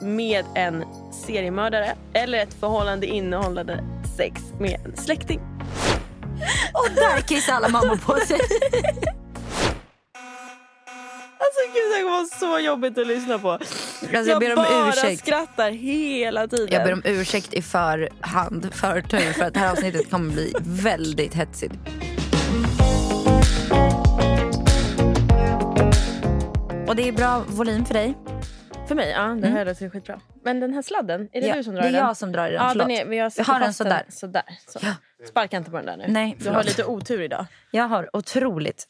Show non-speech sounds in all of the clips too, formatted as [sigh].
med en seriemördare eller ett förhållande innehållande sex med en släkting. Och där kissar alla mammor på sig. Alltså gud det vara så jobbigt att lyssna på. Alltså, jag ber om bara ursäkt. skrattar hela tiden. Jag ber om ursäkt i förhand, förtur, för att det här avsnittet kommer bli väldigt hetsigt. Och det är bra volym för dig. För mig, ja det här låter skitbra. Men den här sladden, är det Ja, du som drar det är den? jag som drar i den, Ja, förlåt. den är, men jag, Jag har den sådär. sådär. Så. Sparka inte på den där nu. Nej, du har lite otur idag. Jag har otroligt,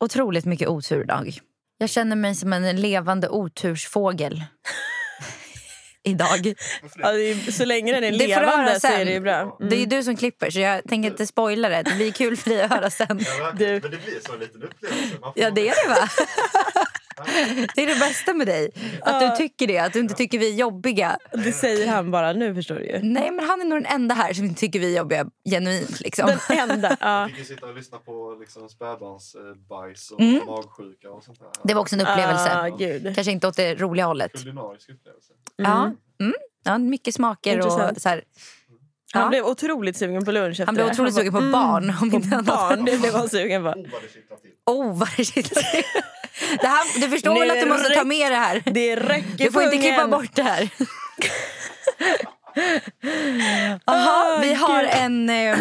otroligt mycket otur idag. Jag känner mig som en levande otursfågel. [laughs] idag. Ja, det är, så länge den är Det levande så är det ju bra. Mm. Det är ju du som klipper så jag tänker inte spoila det. Det blir kul för dig att höra sen. Du. Men det blir så en liten upplevelse. Ja det är det va? [laughs] [laughs] [laughs] Det är det bästa med dig. Att du tycker det, att du inte tycker vi är jobbiga. Det säger han bara nu förstår du. Nej men han är nog den enda här som inte tycker vi är jobbiga genuint liksom. Den enda. [laughs] Ja. fick ju sitta och lyssna på liksom spädbarnsbajs och Mm. magsjuka och sånt där. Det var också en upplevelse. Ah, gud. Kanske inte åt det roliga hållet. Kulinarisk upplevelse. Ja. Mm. ja, mycket smaker och så här. Han Ja. blev otroligt sugen på lunch efter Han blev otroligt bara, sugen på barn. Om På inte annat. barn, det blev han sugen på. Oh vad det kittlar till. Oh, vad det kittlar till. Det här, Du förstår väl att du måste ta med det här? Det räcker Du får inte klippa bort det här. [laughs] Aha, vi, har en, eh,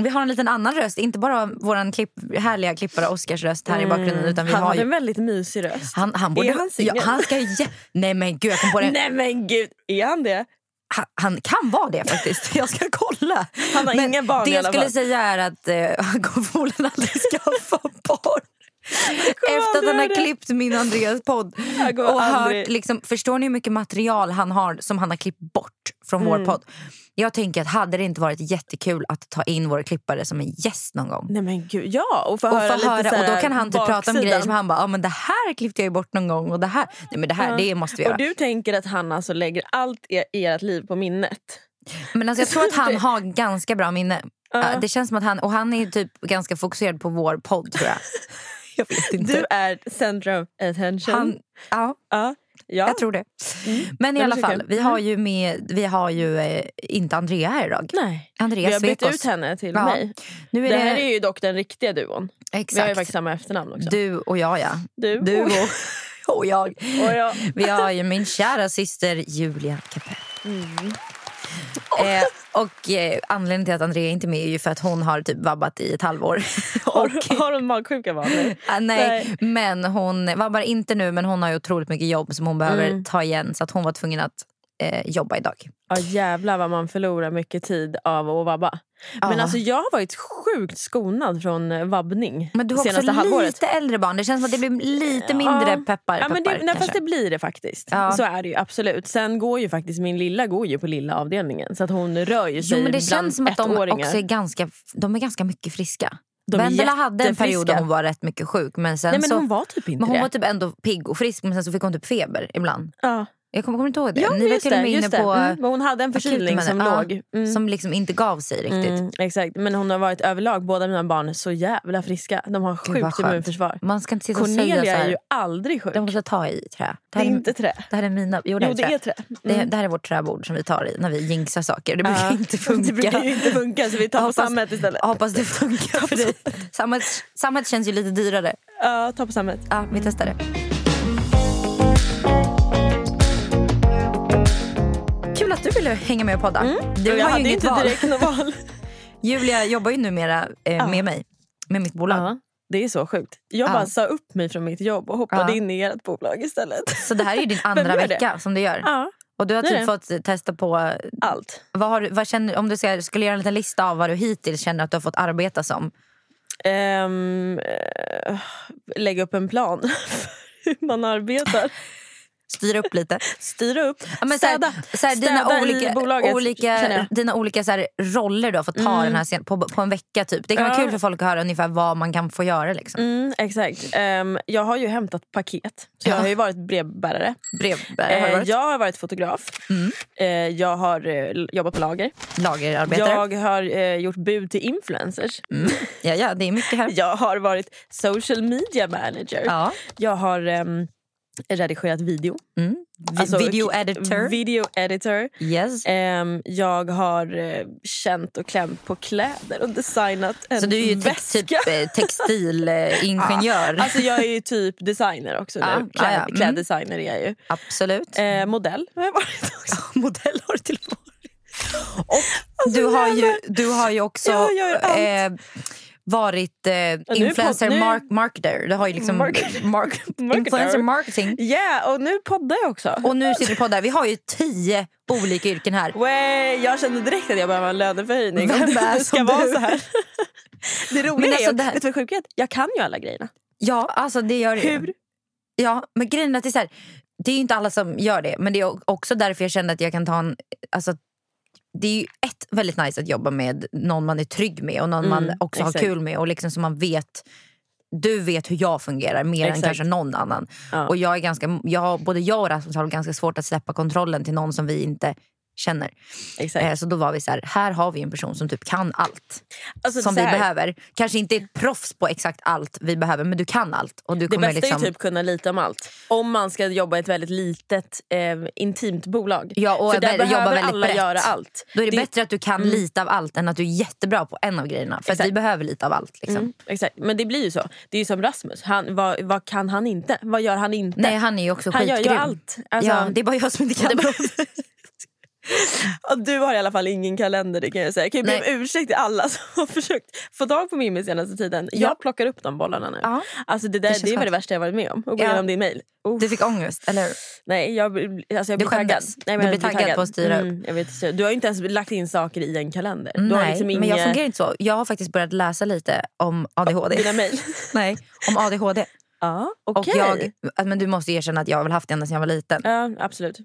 vi har en liten annan röst. Inte bara vår klipp, härliga klippare Oscars röst här i bakgrunden. Utan vi Han har ju, en väldigt mysig röst. han, han borde, Är han singel? ja, han ska, Nej men gud, jag kom på det. Nej men gud, är han det? Han, han kan vara det faktiskt. Jag ska kolla. Han har Men inga barn Det jag skulle säga är att eh, [laughs] förmodligen aldrig skaffa barn. Efter att han har klippt min och Andreas podd. Han kommer Och hört, liksom, förstår ni hur mycket material han har som han har klippt bort från Mm. vår podd? Jag tänker att hade det inte varit jättekul att ta in vår klippare som en gäst någon gång? Nej men gud, ja. Och få Och, höra lite höra, så och då kan han typ prata om grejer som han bara, ah, men det här klippte jag ju bort någon gång och det här, nej men det här, det måste vi göra. Och du tänker att han alltså lägger allt i ert liv på minnet? Men alltså jag tror att han [laughs] har ganska bra minne. Ja. Ja, Det känns som att han, och han är typ ganska fokuserad på vår podd tror jag. [laughs] [laughs] jag vet inte. Du är center of attention. han, ja, ja. Ja. jag tror det. Men i alla fall, vi har ju, med, vi har ju eh, inte Andrea här idag. Nej. Andrea Vi har bytt ut henne till Ja. mig. Nu är det det, här är ju dock den riktiga duon. Vi har ju exakt faktiskt samma efternamn också. du och jag ja. Du, Du och, och, [laughs] och jag. och jag. Vi har ju min kära syster Julia Kapell. Mm. Eh, och eh, anledningen till att Andrea inte är med är ju för att hon har typ vabbat i ett halvår. [laughs] Har, har hon magsjuka vanligt? [laughs] ah, nej, Nej. men hon vabbar inte nu men hon har ju otroligt mycket jobb som hon behöver Mm. ta igen så att hon var tvungen att eh, jobba idag. Ja jävlar vad man förlorar mycket tid av att vabba. Men Ja. alltså jag har varit sjukt skonad från eh, vabbning Men du har också halvåret. lite äldre barn. Det känns som att det blir lite mindre Ja. peppar. Ja, men peppar det, nej, fast det blir det faktiskt. Ja. Så är det ju absolut. Sen går ju faktiskt min lilla går ju på lilla avdelningen. Så att hon rör ju sig Jo, men det känns som att de också är ganska, de är ganska mycket friska. Vendela hade en period då hon var rätt mycket sjuk. Men, sen Nej men så, hon var typ inte men hon det. var typ ändå pigg och frisk men sen så fick hon typ feber ibland. ja. Jag kommer, kommer inte ihåg det. Ja, Ni var till och det, med inne det. på Mm, hon hade en förkylning som det. låg. Mm. Som liksom inte gav sig riktigt. Mm, exakt, men hon har varit överlag, båda mina barn är så jävla friska. De har sjukt immunförsvar. Man ska inte sitta och säga så Cornelia är ju aldrig sjuk. De måste ta i trä. Det Det här är inte trä. Det här är mina... Jo, det, Jo, här det är är trä. trä. Det, det här är vårt träbord som vi tar i när vi jinxar saker. Det brukar Ja. inte funka. [laughs] Det brukar inte funka så vi tar på Hoppas- sammet istället. Hoppas det funkar för dig. [laughs] Sammet, sammet känns ju lite dyrare. Ja, ta på sammet. Ja, vi testar det. Att du ville hänga med och podda. Du Och jag har ju hade inget inte val. direkt något val. [laughs] Julia jobbar ju numera eh, Ja. med mig, med mitt bolag. Ja, det är så sjukt. Jag Ja. bara sa upp mig från mitt jobb och hoppade in i ert bolag istället. Så det här är ju din [laughs] andra vecka som du gör. Och du har typ fått testa på, allt. vad har, vad känner, om du ska, skulle göra en liten lista av vad du hittills känner att du har fått arbeta som. Eh, lägga upp en plan [laughs] för hur man arbetar. Styra upp lite. Styra upp, Ja, men städa, så här, dina olika, i bolaget. olika, dina olika så här, roller du har fått ta Mm. den här scen- på, på en vecka. typ. Det kan vara Ja. kul för folk att höra ungefär vad man kan få göra. Liksom. Mm, exakt. Ehm, jag har ju hämtat paket. Så Ja. Jag har ju varit brevbärare. Brevbärare har du Eh, varit. jag har varit fotograf. Mm. Eh, jag har eh, jobbat på lager. Lagerarbetare. Jag har eh, gjort bud till influencers. Mm. Ja, ja, det är mycket här. [laughs] Jag har varit social media manager. Ja. Jag har ehm, redigerat video. Mm. Vi- Alltså, video editor. Video editor. yes. Ehm, jag har eh, känt och klämt på kläder och designat en Så du är ju te- väska. typ eh, textilingenjör. [laughs] Alltså jag är ju typ designer också Ja, nu. ja, Kläd, ja. Mm. Kläddesigner är jag ju. Absolut. Eh, modell har jag varit också. [laughs] Modell har du till och med Och du, har ju, du har ju också Jag gör allt. eh, varit eh, influencer pod- mark marketer. Du har ju liksom mark, [laughs] Marketer. influencer marketing. Ja, yeah, och nu poddar jag också. Och nu sitter du på där. Vi har ju tio olika yrken här. Way, jag kände direkt att jag behöver en löneförhöjning. Vem om det är [laughs] ska vara du? så här. [laughs] Det roliga Men alltså är, det här- vet du vad sjukt är? Jag kan ju alla grejerna. Ja, alltså det gör ju. Hur? Ja, men grejen är att det är så här, det är ju inte alla som gör det. Men det är också därför jag kände att jag kan ta en... Alltså, det är ju ett väldigt nice att jobba med någon man är trygg med och någon man Mm, också har exakt. kul med. Och liksom så man vet du vet hur jag fungerar mer än Exakt. kanske någon annan. Ja. Och jag är ganska, jag, både jag och Rasmus har ganska svårt att släppa kontrollen till någon som vi inte känner. Eh, så då var vi så här, här har vi en person som typ kan allt. Alltså, som vi behöver. Kanske inte ett proffs på exakt allt vi behöver men du kan allt. Och du Det kommer bästa liksom, är typ kunna lita om allt. Om man ska jobba i ett väldigt litet, eh, intimt bolag. Ja, och För där vä- jobba behöver väldigt alla brett. göra allt. Då är det, Det- bättre att du kan lite av allt än att du är jättebra på en av grejerna. För vi behöver lite av allt. Liksom. Mm, exakt. Men det blir ju så. Det är ju som Rasmus. Han, vad, vad kan han inte? Vad gör han inte? Nej, han är ju också han gör skitgrym. ju allt. Alltså, ja, det är bara jag som inte kan. [laughs] Och du har i alla fall ingen kalender det kan jag säga. Jag kan ju be om ursäkt till alla som har [laughs] försökt få tag på Mimmi senaste tiden. Ja. Jag plockar upp de bollarna nu. Ja, Alltså det, där, Det det, väl det värsta jag varit med om. Att gå Ja. igenom din mail. Oh, du fick ångest, eller hur? Nej, jag, alltså jag Du blir taggad. Nej, Du jag blir taggad på att styra upp. Mm, jag vet, du har inte ens lagt in saker i en kalender. Du Nej, liksom men jag inga- fungerar inte så. Jag har faktiskt börjat läsa lite om ADHD. Dina mail. [laughs] Nej, om ADHD. Ja, Och okej. jag, men du måste erkänna att jag har väl haft det ända sedan jag var liten. Ja, absolut.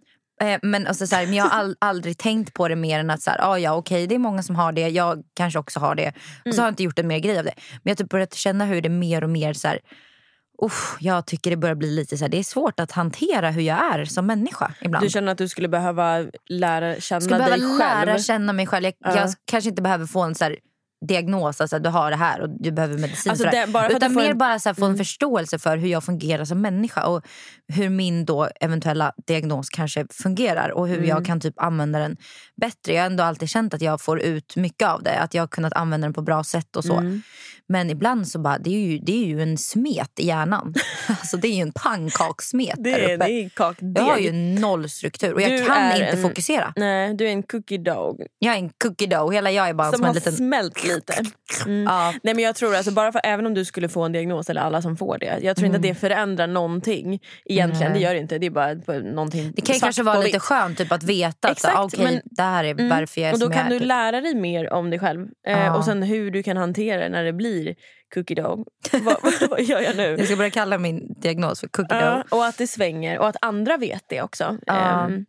Eh, men, alltså, så här, men jag har all, aldrig tänkt på det mer än att så här, ah, ja, okej, det är många som har det. Jag kanske också har det. Och Mm. så har jag inte gjort en mer grej av det. Men jag har typ börjat känna hur det mer och mer... så här, uff, Jag tycker det börjar bli lite så här, det är svårt att hantera hur jag är som människa ibland. Du känner att du skulle behöva lära känna skulle behöva dig själv? lära känna mig själv. Jag, Ja. jag kanske inte behöver få en så här, diagnos, alltså att du har det här och du behöver medicin Alltså det. bara för Utan mer en- bara så här, få en Mm. förståelse för hur jag fungerar som människa och hur min då eventuella diagnos kanske fungerar och hur Mm. jag kan typ använda den bättre. Jag har ändå alltid känt att jag får ut mycket av det, att jag har kunnat använda den på bra sätt och så. Mm. Men ibland så bara, det är ju, det är ju en smet i hjärnan. [laughs] alltså det är ju en pannkakssmet Det där är, uppe. det är kakdeg. Jag har ju noll struktur och jag Du kan inte en- fokusera. Nej, du är en cookie dog Jag är en cookie dough. Hela jag är bara som som en har liten... smält lite. Mm. Ja, Nej men jag tror alltså bara för även om du skulle få en diagnos eller alla som får det. Jag tror inte att det förändrar någonting egentligen. Mm. Det gör det inte. Det är bara någonting det kan kanske vara lite skönt typ, att veta att Exakt, ah, okej, men- det här är Mm. varför jag är Och då som kan jag du är. typ. lära dig mer om dig själv. Eh, Ja. och sen hur du kan hantera det när det blir cookie dog. [laughs] vad, vad, vad gör jag nu? Jag ska börja kalla min diagnos för cookie. Ja, och att det svänger och att andra vet det också. Ja. Ehm,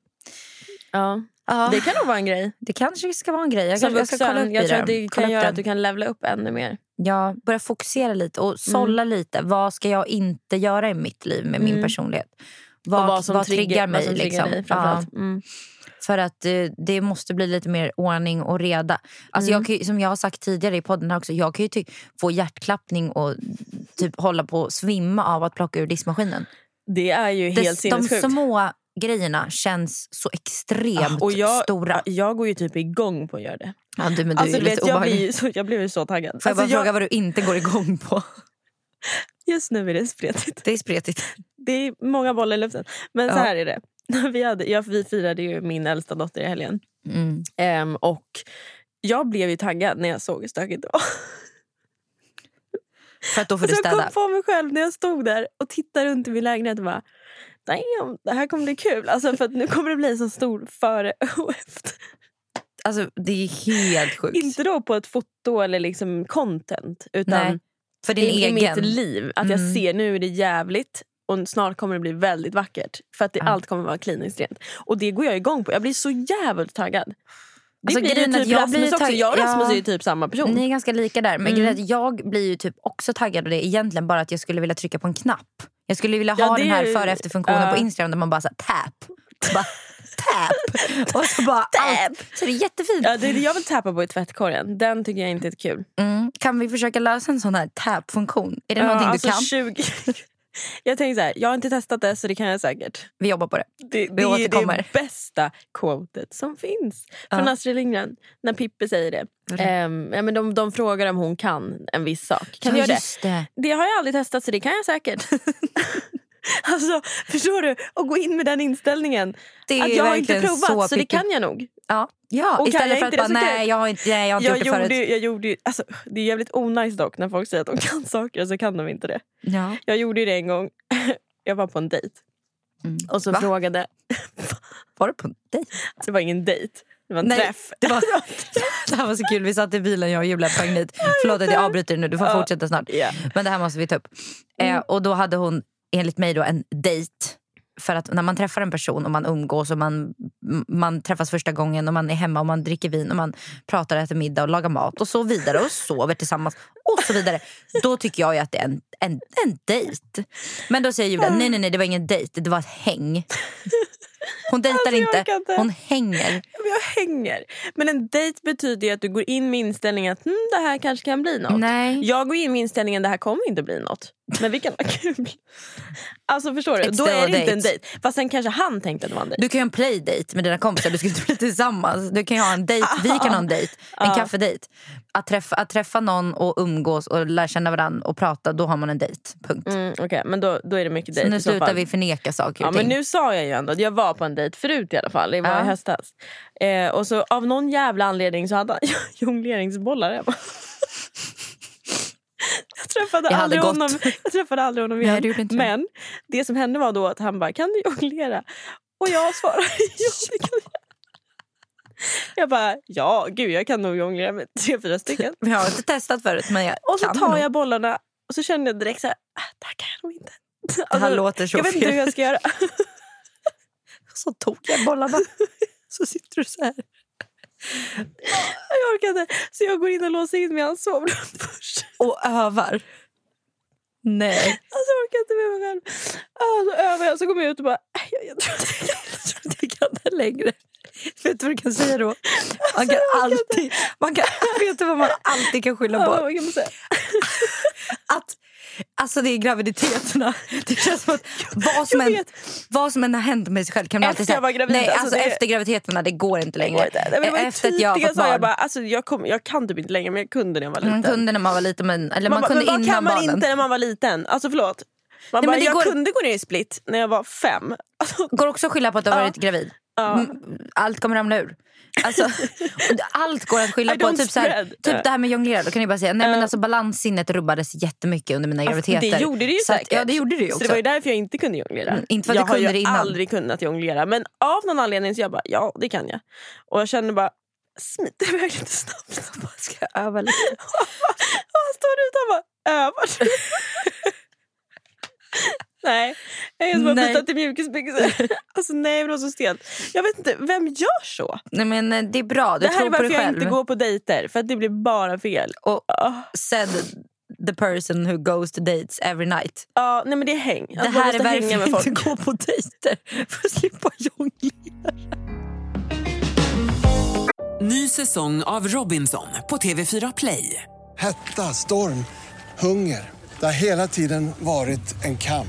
ja. Ja, Det kan nog vara en grej. det kanske ska vara en grej. Jag, Som kan, jag ska kolla vuxen, upp jag tror att det kan göra den. att du kan levla upp ännu mer. Ja, börja fokusera lite och sålla lite. Vad ska jag inte göra i mitt liv med min Mm. personlighet? Och Vad, vad som triggar mig? vad som triggar liksom. dig, ja, framförallt. Mm. För att eh, det måste bli lite mer ordning och reda. Alltså Mm. jag kan, som jag har sagt tidigare i podden här också, jag kan ju ty- få hjärtklappning och typ hålla på att svimma av att plocka ur diskmaskinen. Det är ju Det, helt de sinnessjukt. små grejerna känns så extremt och jag, stora. jag går ju typ igång på att göra det. Ja, du, men du Alltså, är lite vet, jag, blir ju så, jag blev ju så taggad. Får jag bara Alltså, fråga vad du inte går igång på? [laughs] Just nu är det spretigt. Det är spretigt. Det är många bollar i luften. Men så Ja. här är det. [laughs] Vi, hade, jag, vi firade ju min äldsta dotter i helgen. Mm. Ehm, och jag blev ju taggad när jag såg hur stökigt det var. För att då får du Alltså jag städa. kom på mig själv när jag stod där och tittade runt i min lägenhet och bara Damn, det här kommer bli kul. Alltså för att nu kommer det bli så stor före och efter. Alltså, det är helt sjukt. Inte då på ett foto eller liksom content utan Nej, för din i, egen. i mitt liv. Att jag Mm. ser nu är det jävligt och snart kommer det bli väldigt vackert. För att det, Ja. allt kommer vara kliniskt rent. Och det går jag igång på. Jag blir så jävligt taggad. Det Alltså, blir ju typ jag Rasmus blir också. Jag och Rasmus ja. är ju typ samma person. Ni är ganska lika där. Men Mm. jag blir ju typ också taggad och det är egentligen bara att jag skulle vilja trycka på en knapp. Jag skulle vilja ha Ja, den här är- före efter-funktionen ja. på Instagram där man bara så här, tap. Bara, tap. [laughs] Och så bara allt. Så det är jättefint. Ja, det det jag vill tappa på i tvättkorgen. Den tycker jag inte är kul. Mm. Kan vi försöka lösa en sån här tap-funktion? Är det Ja, någonting alltså du kan? 20... [laughs] [laughs] jag tänker så här, jag har inte testat det så det kan jag säkert. Vi jobbar på det. Det, det är det bästa quotet som finns. Från Ja. Astrid Lindgren. När Pippi säger det. Ehm, ja, men de, de frågar om hon kan en viss sak. Kan ja, du göra det? det. Det har jag aldrig testat så det kan jag säkert. [laughs] [laughs] alltså förstår du? Att gå in med den inställningen. Det att jag har inte provat så, det Pippi. kan jag nog. Ja, ja. Och istället för att bara det så nej jag- har inte, nej, jag har inte Jag gjort det gjorde, förut. jag gjorde, alltså, det är jävligt onajs dock när folk säger att de kan [laughs] saker så kan de inte det. Ja. Jag gjorde det en gång. [laughs] Jag var på en dejt. Mm. Och så Va? frågade... Var du på en dejt? Det var ingen dejt. Det var en Nej, träff. Det, var, det här var så kul. Vi satt i bilen jag och Julia på väg hit. Förlåt att jag avbryter nu, du får Ja. fortsätta snart. Ja. Men det här måste vi ta upp. Eh, och då hade hon enligt mig då en dejt. För att när man träffar en person och man umgås och man, man träffas första gången och man är hemma och man dricker vin och man pratar, äter middag och lagar mat och så vidare och sover tillsammans och så vidare. Då tycker jag ju att det är en, en, en dejt. Men då säger Julia, nej nej nej det var ingen dejt, det var ett häng. Hon dejtar Alltså, inte, inte. hon hänger. Jag hänger. Men en dejt betyder ju att du går in med inställningen att hm, det här kanske kan bli något. Nej. Jag går in med inställningen att det här kommer inte bli något. Men vi kan ha [laughs] kul. Alltså förstår du? It's Då är det inte en dejt. Fast sen kanske han tänkte att det var en dejt. Du kan ju ha en playdate med dina kompisar, du ska inte bli tillsammans. Du kan ju ha en dejt, vi kan ha en [laughs] dejt, en kaffedejt. Att träffa, att träffa någon och umgås och lära känna varandra och prata, då har man en dejt. Punkt. Mm, Okej, men då, då är det mycket Så dejt nu så slutar fall. vi förneka saker Ja, och men ting. nu sa jag ju ändå att jag var på en dejt förut i alla fall. Det var Ja. i höstas. Eh, och så av någon jävla anledning så hade han [laughs] jongleringsbollar hemma. [laughs] Jag träffade, Jag aldrig gått. honom, jag träffade aldrig honom [laughs] Nej, igen. det inte jag. men det som hände var då att han bara, kan du jonglera? Och jag svarade, ja det kan jag. Jag bara, ja gud jag kan nog jonglera med tre, fyra stycken. Jag har inte testat förut men jag Och så kan tar nog. jag bollarna och så kände jag direkt så här, ah, det här kan jag nog inte. Det här låter så jag vet inte hur jag ska göra. [laughs] Så tog jag bollarna. [laughs] så sitter du så här. Jag orkar inte. Så jag går in och låser in mig i hans sovrum [laughs] först. Och övar. Nej. Alltså jag orkar inte med mig själv. Så övar jag så kommer jag ut och bara, "Äh, jag, jag tror inte jag kan. Jag tror inte jag kan det längre. [laughs] Vet du vad du kan säga då? Man kan alltid, man kan, [laughs] vet du vad man alltid kan skylla Ja, på? man [laughs] att Alltså det är graviditeterna. Det känns som att vad som, än, vad som än har hänt mig så själv kan man Efter alltid säga gravid, nej, alltså alltså det- efter graviditeterna det går inte Det längre. går inte. Det ju efter att jag har fått barn. Jag, bara, alltså, jag, kom, jag kan typ inte längre men jag kunde när jag var liten. man kunde när man var liten men, eller man, bara, kunde men vad kan man barnen. inte när man var liten? Alltså förlåt. Man Nej, bara, jag går- kunde gå ner i split när jag var fem. Alltså, Går också att skylla på att du har Ja. varit gravid. Ja. Mm, Allt kommer ramla ur. Alltså, [laughs] allt går att skylla på. Typ, så här, typ det här med jonglera, då kan jag bara säga nej, men alltså, balanssinnet rubbades jättemycket under mina graviditeter. Det gjorde det ju Så att- säkert. Ja det gjorde det ju Så också. det var ju därför jag inte kunde jonglera. Mm, inte för att jag du kunde har ju aldrig kunnat jonglera. Men av någon anledning så jag bara, ja det kan jag. Och jag kände bara, smiter iväg lite snabbt. Bara, Ska jag öva lite? [laughs] Och han står ute och bara, övar du?" [laughs] Nej, jag ska bara byta till mjukisbyxor. [laughs] Alltså nej men det var så stelt. Jag vet inte, vem gör så? Nej, men eh, det är bra, du det här tror är varför jag inte går på dejter. För att det blir bara fel. Och Ah. said the person who goes to dates every night. Ja, nej men det är häng. Det man här är varför med jag folk. inte går på dejter. [laughs] För att slippa jonglera. Ny säsong av Robinson på TV4 Play. Hetta, storm, hunger. Det har hela tiden varit en kamp.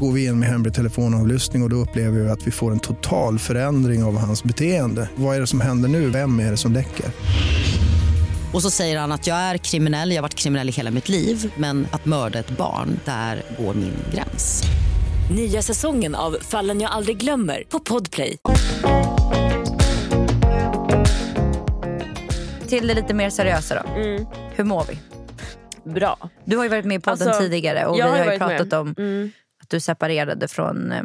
Går vi in med hemlig telefonavlyssning och, och då upplever vi att vi får en total förändring av hans beteende. Vad är det som händer nu? Vem är det som läcker? Och så säger han att jag är kriminell, jag har varit kriminell i hela mitt liv men att mörda ett barn, där går min gräns. Nya säsongen av Fallen jag aldrig glömmer på Podplay. till det lite mer seriösa då. Mm. Hur mår vi? Bra. Du har ju varit med i podden Alltså, tidigare och vi har har ju pratat med. om Mm. Att du separerade från eh,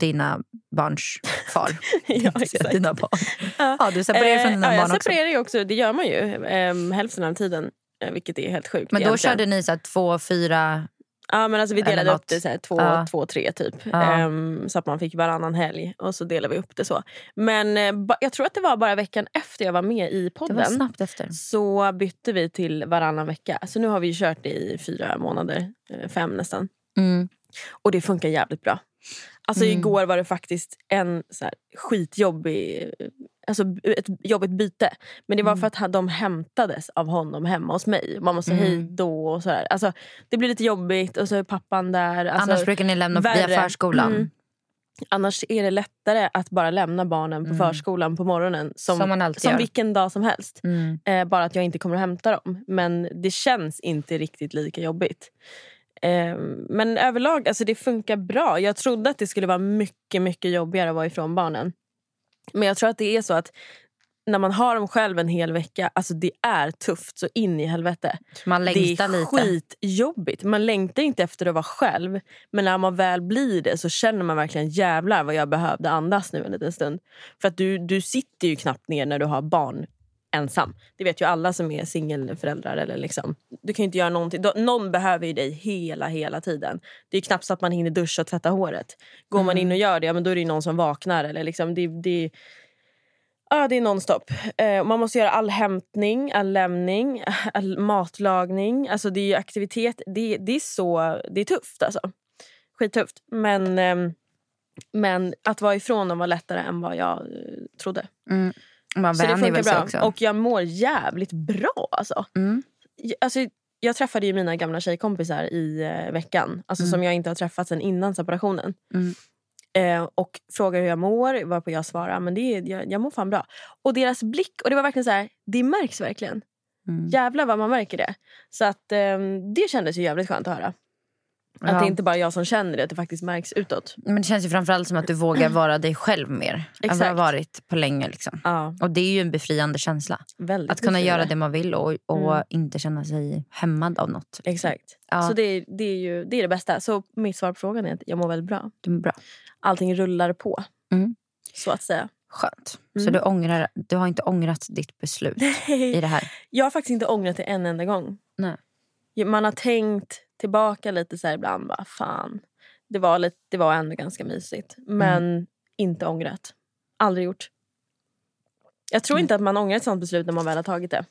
dina barns far. [laughs] Ja, Jag exakt. Dina barn. Ja, du separerade från dina Eh, ja, barn jag också. separerar ju också. Det gör man ju ehm, hälften av tiden. eh, Vilket är helt sjukt. Men då egentligen. körde ni så två, fyra... Ja men alltså vi delade upp det så här, två, Ja. två, tre typ. Ja. Ehm, så att man fick varannan helg och så delade vi upp det så. Men ba- jag tror att det var bara veckan efter jag var med i Det podden. var snabbt efter. Så bytte vi till varannan vecka. Så nu har vi kört det i fyra månader, fem nästan. Mm. Och det funkar jävligt bra. Alltså Mm. igår var det faktiskt en så här, skitjobbig, alltså ett jobbigt byte. Men det var Mm. för att de hämtades av honom hemma hos mig. Man måste Mm. hej då och sådär. Alltså, det blir lite jobbigt och så är pappan där. Alltså, Annars brukar ni lämna via värre. förskolan. Mm. Annars är det lättare att bara lämna barnen på Mm. förskolan på morgonen. Som, Som som vilken dag som helst. Mm. Eh, bara att jag inte kommer att hämta dem. Men det känns inte riktigt lika jobbigt. Eh, men överlag, alltså det funkar bra. Jag trodde att det skulle vara mycket, mycket jobbigare att vara ifrån barnen. Men jag tror att det är så att när man har dem själv en hel vecka, alltså det är tufft så in i helvete. Man längtar det är lite. skitjobbigt. Man längtar inte efter att vara själv. Men när man väl blir det så känner man verkligen jävlar vad jag behövde andas nu en liten stund. För att du, du sitter ju knappt ner när du har barn ensam. Det vet ju alla som är singelföräldrar. Eller liksom. Du kan ju inte göra någonting. Någon behöver ju dig hela, hela tiden. Det är knappt så att man hinner duscha och tvätta håret. Går man in och gör det, ja, men då är det ju någon som vaknar. Eller liksom, det, det, Ja, det är nonstop. Eh, man måste göra all hämtning, all lämning, [laughs] all matlagning. Alltså det är ju aktivitet. Det, det är så det är tufft alltså. Skittufft. Men, ehm, men att vara ifrån dem var lättare än vad jag eh, trodde. Mm. Man Så det funkar bra. också. Och jag mår jävligt bra alltså. Mm. Alltså jag träffade ju mina gamla tjejkompisar i eh, veckan. Alltså Mm. Som jag inte har träffat sen innan separationen. Mm. Eh, och frågar hur jag mår, varpå jag svarar men det är, jag, jag mår fan bra. Och deras blick, och det var verkligen så här, det märks verkligen. Mm. Jävlar vad man märker det. Så att eh, det kändes ju jävligt skönt att höra. Att Ja. det inte bara är jag som känner det, att det faktiskt märks utåt. Men det känns ju framförallt som att du vågar [clears throat] vara dig själv mer. Än vad du har Exakt. varit på länge. Liksom. Ja, Och det är ju en befriande känsla. väldigt Att kunna befriande. göra det man vill och, och Mm. inte känna sig hämmad av något. Exakt. Ja. Så det, är- det, är ju, det är det bästa. Så mitt svar på frågan är att jag mår väldigt bra. Det är bra. Allting rullar på. Mm. Så att säga. Skönt. Så Mm. du, ångrar, du har inte ångrat ditt beslut i det här? Jag har faktiskt inte ångrat det en enda gång. Nej. Man har tänkt tillbaka lite så här ibland. Bara, fan, det var, lite, det var ändå ganska mysigt. Men Mm. inte ångrat. Aldrig gjort. Jag tror Mm. inte att man ångrar ett sånt beslut när man väl har tagit det.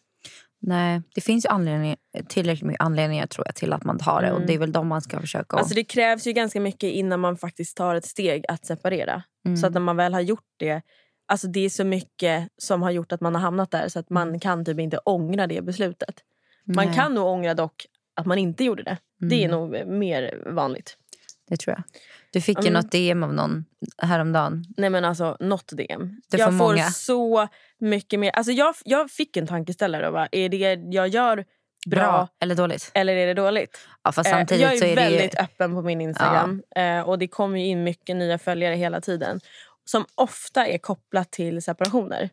Nej, det finns ju anledning, tillräckligt mycket anledningar tror jag till att man tar det. Och Mm. det är väl de man ska försöka Alltså det krävs ju ganska mycket innan man faktiskt tar ett steg att separera. Mm. Så att när man väl har gjort det, alltså det är så mycket som har gjort att man har hamnat där så att man kan typ inte ångra det beslutet. Man Mm. Nej, kan nog ångra dock att man inte gjorde det. Det är Mm. nog mer vanligt. Det tror jag. Du fick ju Mm. något DM av någon häromdagen. Nej men alltså något DM. Det jag får många. så mycket mer. Alltså jag, jag fick en tankeställare. Bara, är det jag gör bra, Bra eller dåligt? eller är det dåligt? Ja, fast Eh, samtidigt jag är, så är det ju... väldigt öppen på min Instagram. Eh, och Det kommer ju in mycket nya följare hela tiden. Som ofta är kopplat till separationer.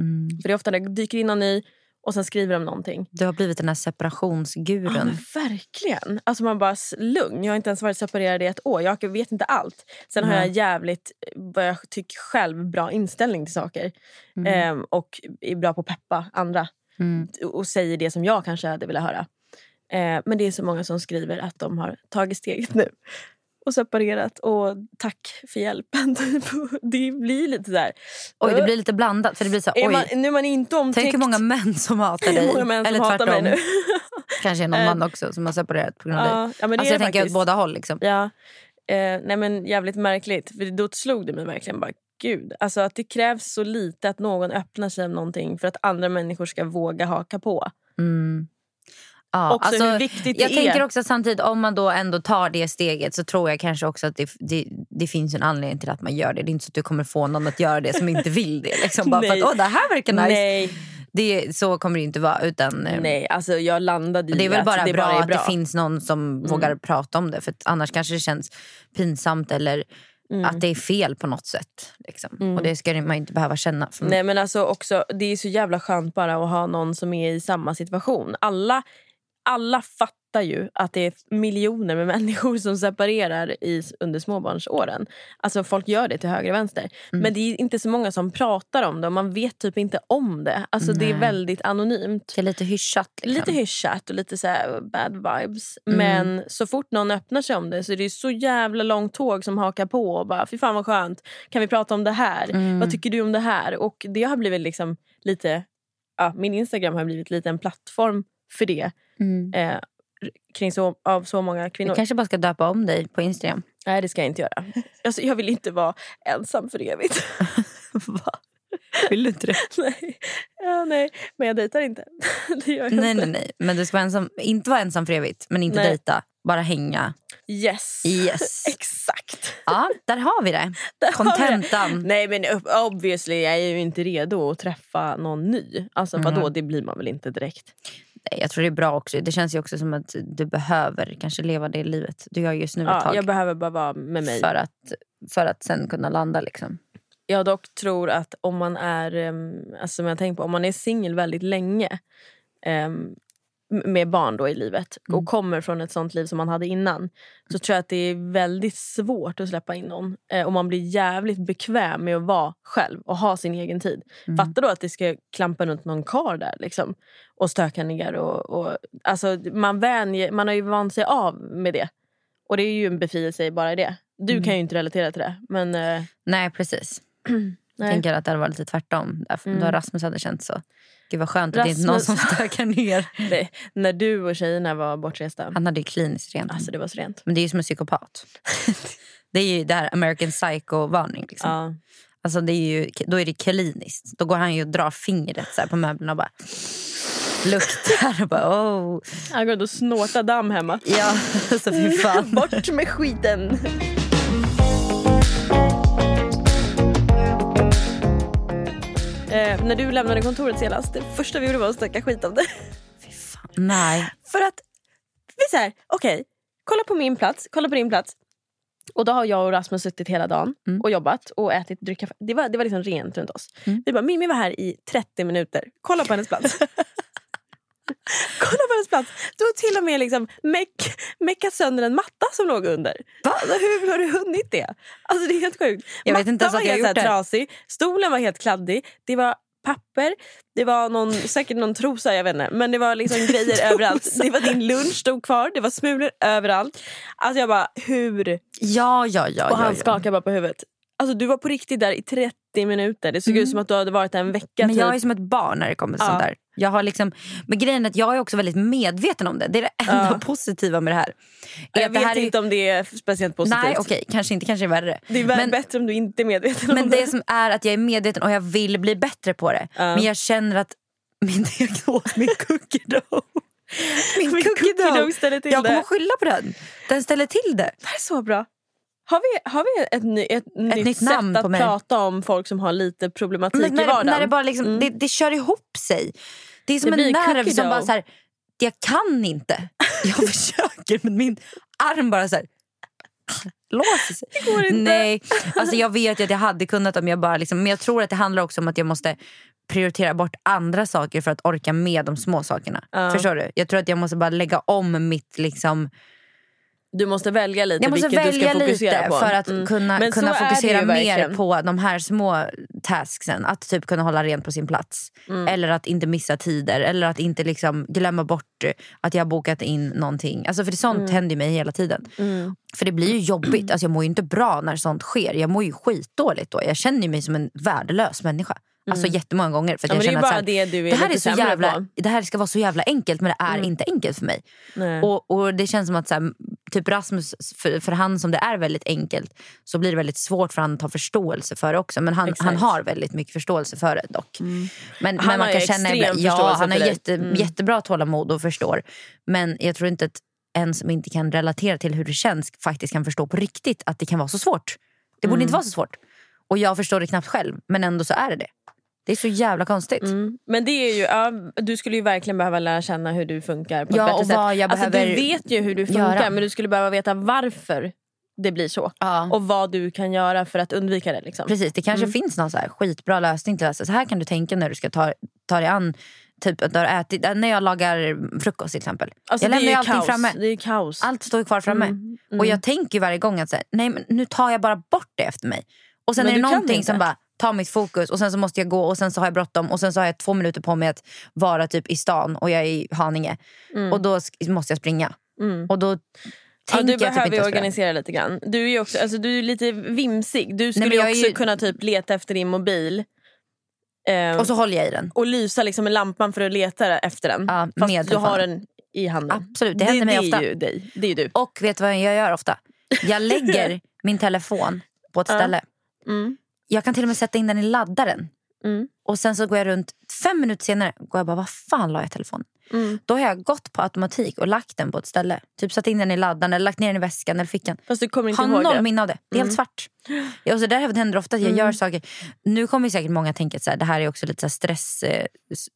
Mm. För det är ofta det dyker in någon ny och sen skriver de någonting. Du har blivit den här Ja, separationsgurun. men verkligen. Alltså man bara lugn. Jag har inte ens varit separerad i ett år. Jag vet inte allt. Sen har Nej. jag jävligt, vad jag tycker själv, bra inställning till saker. Mm. Ehm, och är bra på att peppa andra. Mm. Och säger det som jag kanske hade velat höra. Eh, men det är så många som skriver att de har tagit steget nu. Och separerat. Och tack för hjälpen. Typ. [laughs] det blir lite där. Oj, det blir lite blandat. För det blir så, är oj, man, nu är man inte omtyckt. tänk hur [laughs] många män som hatar dig. som Eller hatar tvärtom. mig nu. [laughs] Kanske någon man också som har separerat på grund av dig. ja, ja, men det Alltså jag tänker åt båda håll. Liksom. Ja. Eh, nej men jävligt märkligt. För då slog det mig verkligen bara gud. Alltså att det krävs så lite att någon öppnar sig om någonting för att andra människor ska våga haka på. Mm. Ja, Också alltså, hur viktigt det jag är. tänker också samtidigt om man då ändå tar det steget så tror jag kanske också att det, det, det finns en anledning till att man gör det. Det är inte så att du kommer få någon att göra det som inte vill det. Liksom, bara för att [laughs] Åh, det här verkar nice. Nej, Det, så kommer det inte vara. Utan, eh, nej, alltså jag landade i Det är väl bara det bra, bara är att bra. det finns någon som vågar prata om det. För annars kanske det känns pinsamt eller Mm. att det är fel på något sätt. Liksom. Och det ska man inte behöva känna. Nej men alltså också, det är så jävla skönt bara att ha någon som är i samma situation. Alla, alla fattar ju att det är miljoner med [laughs] människor som separerar i, under småbarnsåren. Alltså folk gör det till höger och vänster. Mm. Men det är inte så många som pratar om det och man vet typ inte om det. Alltså det är Nej. väldigt anonymt. Det är lite hyschat. Liksom. Lite hyschat och lite så bad vibes. Mm. Men så fort någon öppnar sig om det så är det så jävla långt tåg som hakar på och bara fy fan vad skönt. Kan vi prata om det här? Mm. Vad tycker du om det här? Och det har blivit liksom lite, ja, min Instagram har blivit lite en plattform för det. Mm. Eh, kring så, av så många kvinnor. Du kanske bara ska döpa om dig på Instagram. Nej det ska jag inte göra. [laughs] Alltså, jag vill inte vara ensam för evigt. [laughs] Va? Vill du inte det? [laughs] nej. Ja, nej. Men jag dejtar inte. det gör jag Nej, inte. nej, nej. Men du ska vara ensam, inte vara ensam för evigt, men inte Nej. dejta. Bara hänga. Yes. Yes. Exakt. Ja, där har vi det. Där har vi det. Kontentan. Nej men ob- obviously jag är ju inte redo att träffa någon ny. Alltså vadå, Mm. det blir man väl inte direkt. Jag tror det är bra också. Det känns ju också som att du behöver kanske leva det livet du gör just nu ett Ja, tag. jag behöver bara vara med mig. För att, för att sen kunna landa liksom. Jag dock tror att om man är um, alltså, jag tänkt på, om man är singel väldigt länge ehm, med barn då i livet Mm. och kommer från ett sånt liv som man hade innan så tror jag att det är väldigt svårt att släppa in någon. Eh, och man blir jävligt bekväm med att vara själv och ha sin egen tid. Mm. Fatta då att det ska klampa runt någon kar där liksom, och stöka ner. Och, och, alltså, man, vänjer, man har ju vant sig av med det. Och det är ju en befrielse bara i det. Du Mm. kan ju inte relatera till det. Men, eh, Nej, precis. [clears throat] Jag nej. tänker att det hade varit lite tvärtom. Därför, Mm. Då Rasmus hade känt så. Gud vad skönt att det inte är någon som stökar ner. [laughs] Det, när du och tjejerna var bortresta. Han hade ju kliniskt rent. Alltså det var så rent. Men det är ju som en psykopat. [laughs] det är ju det här American Psycho-varning. Liksom. Ja. Alltså det är ju, då är det kliniskt. Då går han ju och drar fingret så på möblerna och bara luktar och bara oh. Han går och snortar damm hemma. Ja, [laughs] så fy fan. Bort med skiten! Eh, när du lämnade kontoret senast, det första vi gjorde var att snacka skit om det. [laughs] Nej. För att, vi är okej, kolla på min plats, kolla på din plats. Och då har jag och Rasmus suttit hela dagen Mm. och jobbat och ätit dryck. Det var, det var liksom rent runt oss. Vi bara, Mimmi var här i 30 minuter. Kolla på hennes plats. [laughs] [laughs] Kolla på hennes plats. Du har till och med liksom meck, meckat sönder en matta som låg under. Alltså, hur har du hunnit det? Alltså, det är helt sjukt. Jag vet inte ens Mattan att var jag helt gjort trasig. Stolen var helt kladdig. Det var papper. Det var någon, säkert någon trosa, jag vet inte. Men det var liksom [laughs] grejer överallt. Det var din lunch stod kvar. Det var smulor överallt. Alltså jag bara, hur? Ja, ja, ja. Och han ja, ja. skakade bara på huvudet. Alltså du var på riktigt där i 30 minuter. Det såg ut som att du hade varit där en vecka. Mm. Men jag typ. är som ett barn när det kommer till Ja. sånt där. Jag har liksom, men grejen är att jag är också väldigt medveten om det. Det är det enda Ja. positiva med det här. Är jag vet här är- inte om det är speciellt positivt. Nej, okej. Kanske inte. Kanske är värre. Det är väl Men- bättre om du inte är medveten Men om det det. som är att jag är medveten och jag vill bli bättre på det. Ja. Men jag känner att min [laughs] diagnos, min cookie dough. Min Min cookie dough. ställer till Jag kommer det. att skylla på den. Den ställer till det. Det här är så bra. Har vi, har vi ett, ny, ett, nytt, nytt sätt att prata om folk som har lite problematik Men i när, vardagen? när det, bara liksom, Mm. det, det kör ihop sig. Det är som Det en nerv som dough. bara så här, jag kan inte. [laughs] Jag försöker men min arm bara så här, [laughs] låser sig. Det går inte. Nej, alltså jag vet att jag hade kunnat om jag bara liksom, men jag tror att det handlar också om att jag måste prioritera bort andra saker för att orka med de små sakerna. Ja. Förstår du? Jag tror att jag måste bara lägga om mitt liksom Du måste välja lite jag måste vilket du välja ska fokusera lite på. för att Mm. kunna, Men kunna fokusera mer verkligen. på de här små tasksen. Att typ kunna hålla rent på sin plats. Mm. Eller att inte missa tider. Eller att inte liksom glömma bort att jag har bokat in någonting. Alltså för sånt Mm. händer ju mig hela tiden. För det blir ju jobbigt. Alltså jag mår ju inte bra när sånt sker. Jag mår ju skitdåligt då. Jag känner mig som en värdelös människa. Alltså jättemånga gånger. För Mm. Ja, jag det känner att här, det du det här, är så jävla, på. det här ska vara så jävla enkelt men det är inte enkelt för mig. Nej. Och, och det känns som att så här, typ Rasmus, för, för han som det är väldigt enkelt så blir det väldigt svårt för han att ha förståelse för det också. Men han, Exakt. Mm. han har väldigt mycket förståelse för det dock. Men, Han men man kan känna extrem ja, han har jätte, Mm. jättebra tålamod och förstår. Men jag tror inte att en som inte kan relatera till hur det känns faktiskt kan förstå på riktigt att det kan vara så svårt. Det borde Mm. inte vara så svårt. Och jag förstår det knappt själv men ändå så är det det. Det är så jävla konstigt. Mm. Men det är ju, ja, du skulle ju verkligen behöva lära känna hur du funkar på Ja, och sätt. vad jag alltså, behöver du vet ju hur du funkar göra. men du skulle behöva veta varför det blir så. Ja. Och vad du kan göra för att undvika det. Liksom. Precis, det kanske Mm. finns någon så här skitbra lösning till det. Så här kan du tänka när du ska ta, ta dig an Typ att du har ätit, när jag lagar frukost till exempel. Alltså, jag lämnar allting kaos. framme. Det är kaos. Allt står kvar framme. Mm, Och mm. jag tänker varje gång att så här, nej men nu tar jag bara bort det efter mig. Och sen Men är det någonting som bara tar mitt fokus och sen så måste jag gå och sen så har jag bråttom och sen så har jag två minuter på mig att vara typ i stan och jag är i Haninge. Mm. Och då måste jag springa. Mm. Och då Ja, du jag typ behöver det. organisera lite grann. Du är ju också, alltså, du är lite vimsig. Du skulle är också ju- kunna typ leta efter din mobil. Eh, Och så håller jag i den. och lysa liksom med lampan för att leta efter den. Ja, Fast du har den i handen. Absolut, det händer mig det är ofta. Ju dig. Det är ju du. Och vet du vad jag gör ofta? Jag lägger [laughs] min telefon på ett ställe. Mm. Jag kan till och med sätta in den i laddaren. Mm. Och sen så går jag runt fem minuter senare går jag bara, vad fan la jag telefonen? Mm. Då har jag gått på automatik och lagt den på ett ställe. Typ satt in den i laddaren eller lagt ner den i väskan eller fickan. Fast du kommer inte Har ihåg noll det. minne av det. Det är helt Mm. svart. Ja, så där händer ofta att jag Mm. gör saker. Nu kommer ju säkert många tänka att det här är också lite så stress... Eh,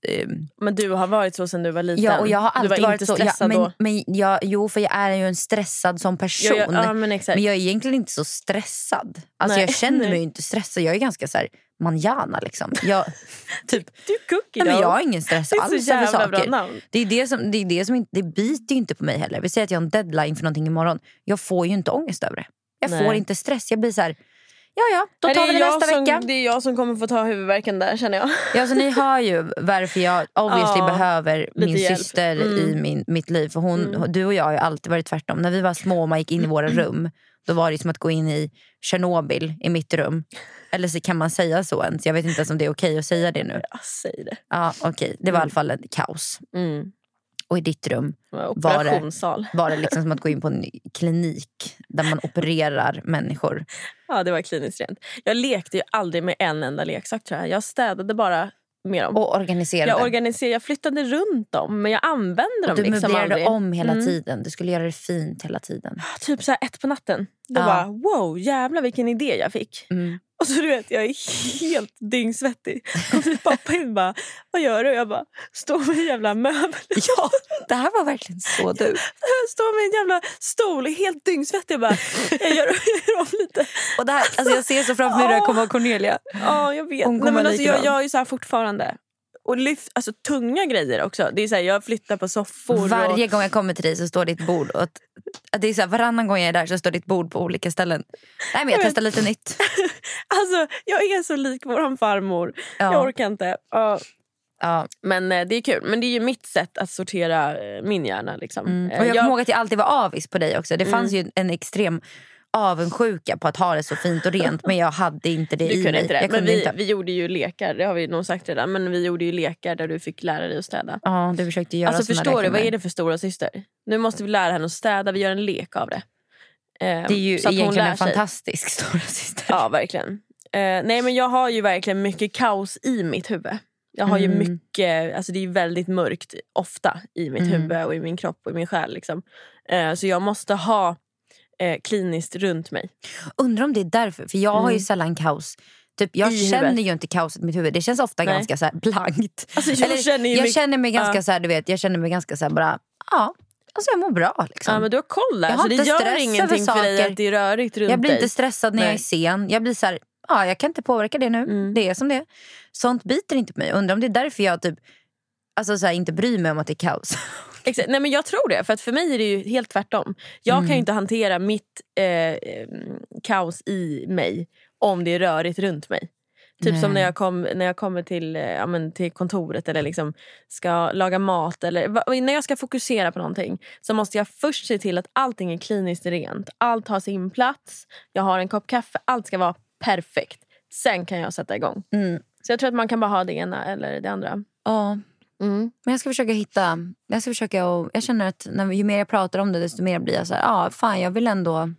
eh, Men du har varit så sen du var liten. ja, och jag har du alltid var varit inte så. Stressad men, då. men jag, jo, för jag är ju en stressad som person. Ja, ja, ja, men. Men jag är egentligen inte så stressad. Alltså Nej. jag känner mig [laughs] inte stressad. Jag är ganska så här manjana liksom. Jag, [laughs] typ, Du är cookie nej, men jag har ingen stress Det är så alls över jävla bra saker. namn. Det är det som, det är det som inte, det biter ju inte på mig heller. Vi säger att jag har en deadline för någonting imorgon. Jag får ju inte ångest över det. Jag Nej. får inte stress. Jag blir så här, ja ja, då tar vi det nästa som, vecka. Det är jag som kommer få ta huvudvärken där känner jag. Ja, så ni hör ju varför jag [laughs] obviously Ja, behöver min hjälp. syster Mm. i min, mitt liv. För hon, Mm. Du och jag har alltid varit tvärtom. När vi var små och man gick in i våra [clears throat] rum, då var det som att gå in i Tjernobyl i mitt rum. Eller så kan man säga så ens. Jag vet inte ens om det är okej att säga det nu. Ja, säg det. Ja, okej. Det var i alla fall ett kaos. Mm. Och i ditt rum var det- var det liksom [laughs] som att gå in på en klinik där man opererar människor. Ja, det var kliniskt rent. Jag lekte ju aldrig med en enda leksak tror jag. Jag städade bara med dem. Och organiserade. jag organiserade, jag flyttade runt dem men jag använde dem du liksom möblerade aldrig. om hela Mm. tiden. Du skulle göra det fint hela tiden. Typ så ett på natten. Då Ja. bara wow jävlar vilken idé jag fick. Mm. Och så du vet jag är helt dyngsvettig. Kom till pappa in och bara vad gör du? Jag bara står med en jävla möbel. Ja, det här var verkligen så du. Jag står med en jävla stol helt dyngsvettig. Jag bara jag gör, jag gör om lite. Och det här, alltså jag ser så framför mig hur det här kommer vara Cornelia. Ja jag vet. Hon Nej, kommer men alltså, jag gör ju så här fortfarande. Och lyft, alltså tunga grejer också. Det är så här, jag flyttar på soffor. Varje och, gång jag kommer till dig så står ditt bord. Och det är så här, varannan gång jag är där så står ditt bord på olika ställen. Nej men jag Jag testar lite nytt. [laughs] alltså, jag är så lik våran farmor. Ja. Jag orkar inte. Ja. Ja. Men eh, det är kul. Men det är ju mitt sätt att sortera eh, min hjärna. Liksom. Mm. Eh, Och jag jag- kommer ihåg att jag alltid var avis på dig också. Det fanns ju en extrem avundsjuka på att ha det så fint och rent men jag hade inte det Du i kunde mig. inte det. Jag Men vi, inte. vi gjorde ju lekar, det har vi nog sagt redan. Men vi gjorde ju lekar där du fick lära dig att städa. Ja, du försökte göra Alltså förstår du, vad är det för stora syster? Nu måste vi lära henne att städa, vi gör en lek av det. Eh, Det är ju så att hon egentligen lär en fantastisk [laughs] stora syster. Ja, verkligen. Eh, nej men jag har ju verkligen mycket kaos i mitt huvud. Jag har ju Mm. mycket, alltså det är ju väldigt mörkt ofta i mitt Mm. huvud och i min kropp och i min själ. Liksom. Eh, så jag måste ha eh, kliniskt runt mig. Undrar om det är därför. För jag har ju Mm. sällan kaos. Typ, jag I känner huvudet. ju inte kaoset i mitt huvud. Det känns ofta Nej. ganska så blankt. Alltså, jag Eller, känner jag mycket- känner mig ganska Ja. så här, du vet, jag känner mig ganska så här bara, ja, alltså jag mår bra liksom. Ja, men du har koll där, Jag har så det inte gör ingenting för dig att det är rörigt runt jag blir dig. inte stressad när jag är Nej. sen. Jag blir så här, ja jag kan inte påverka det nu. Mm. Det är som det är. Sånt biter inte på mig. Undrar om det är därför jag typ Alltså så här, inte bryr mig om att det är kaos. [laughs] Exakt. Nej, men jag tror det. För att för mig är det ju helt tvärtom. Jag Mm. kan ju inte hantera mitt eh, kaos i mig om det är rörigt runt mig. Typ som Nej. när jag, kom, när jag kommer till, eh, ja, men till kontoret eller liksom ska laga mat. Eller, när jag ska fokusera på någonting så måste jag först se till att allting är kliniskt rent. Allt har sin plats. Jag har en kopp kaffe. Allt ska vara perfekt. Sen kan jag sätta igång. Mm. Så jag tror att man kan bara ha det ena eller det andra. Ja. Mm. Men jag ska försöka hitta... Jag, ska försöka och, jag känner att när, ju mer jag pratar om det desto mer blir jag så här, ja fan jag vill ändå...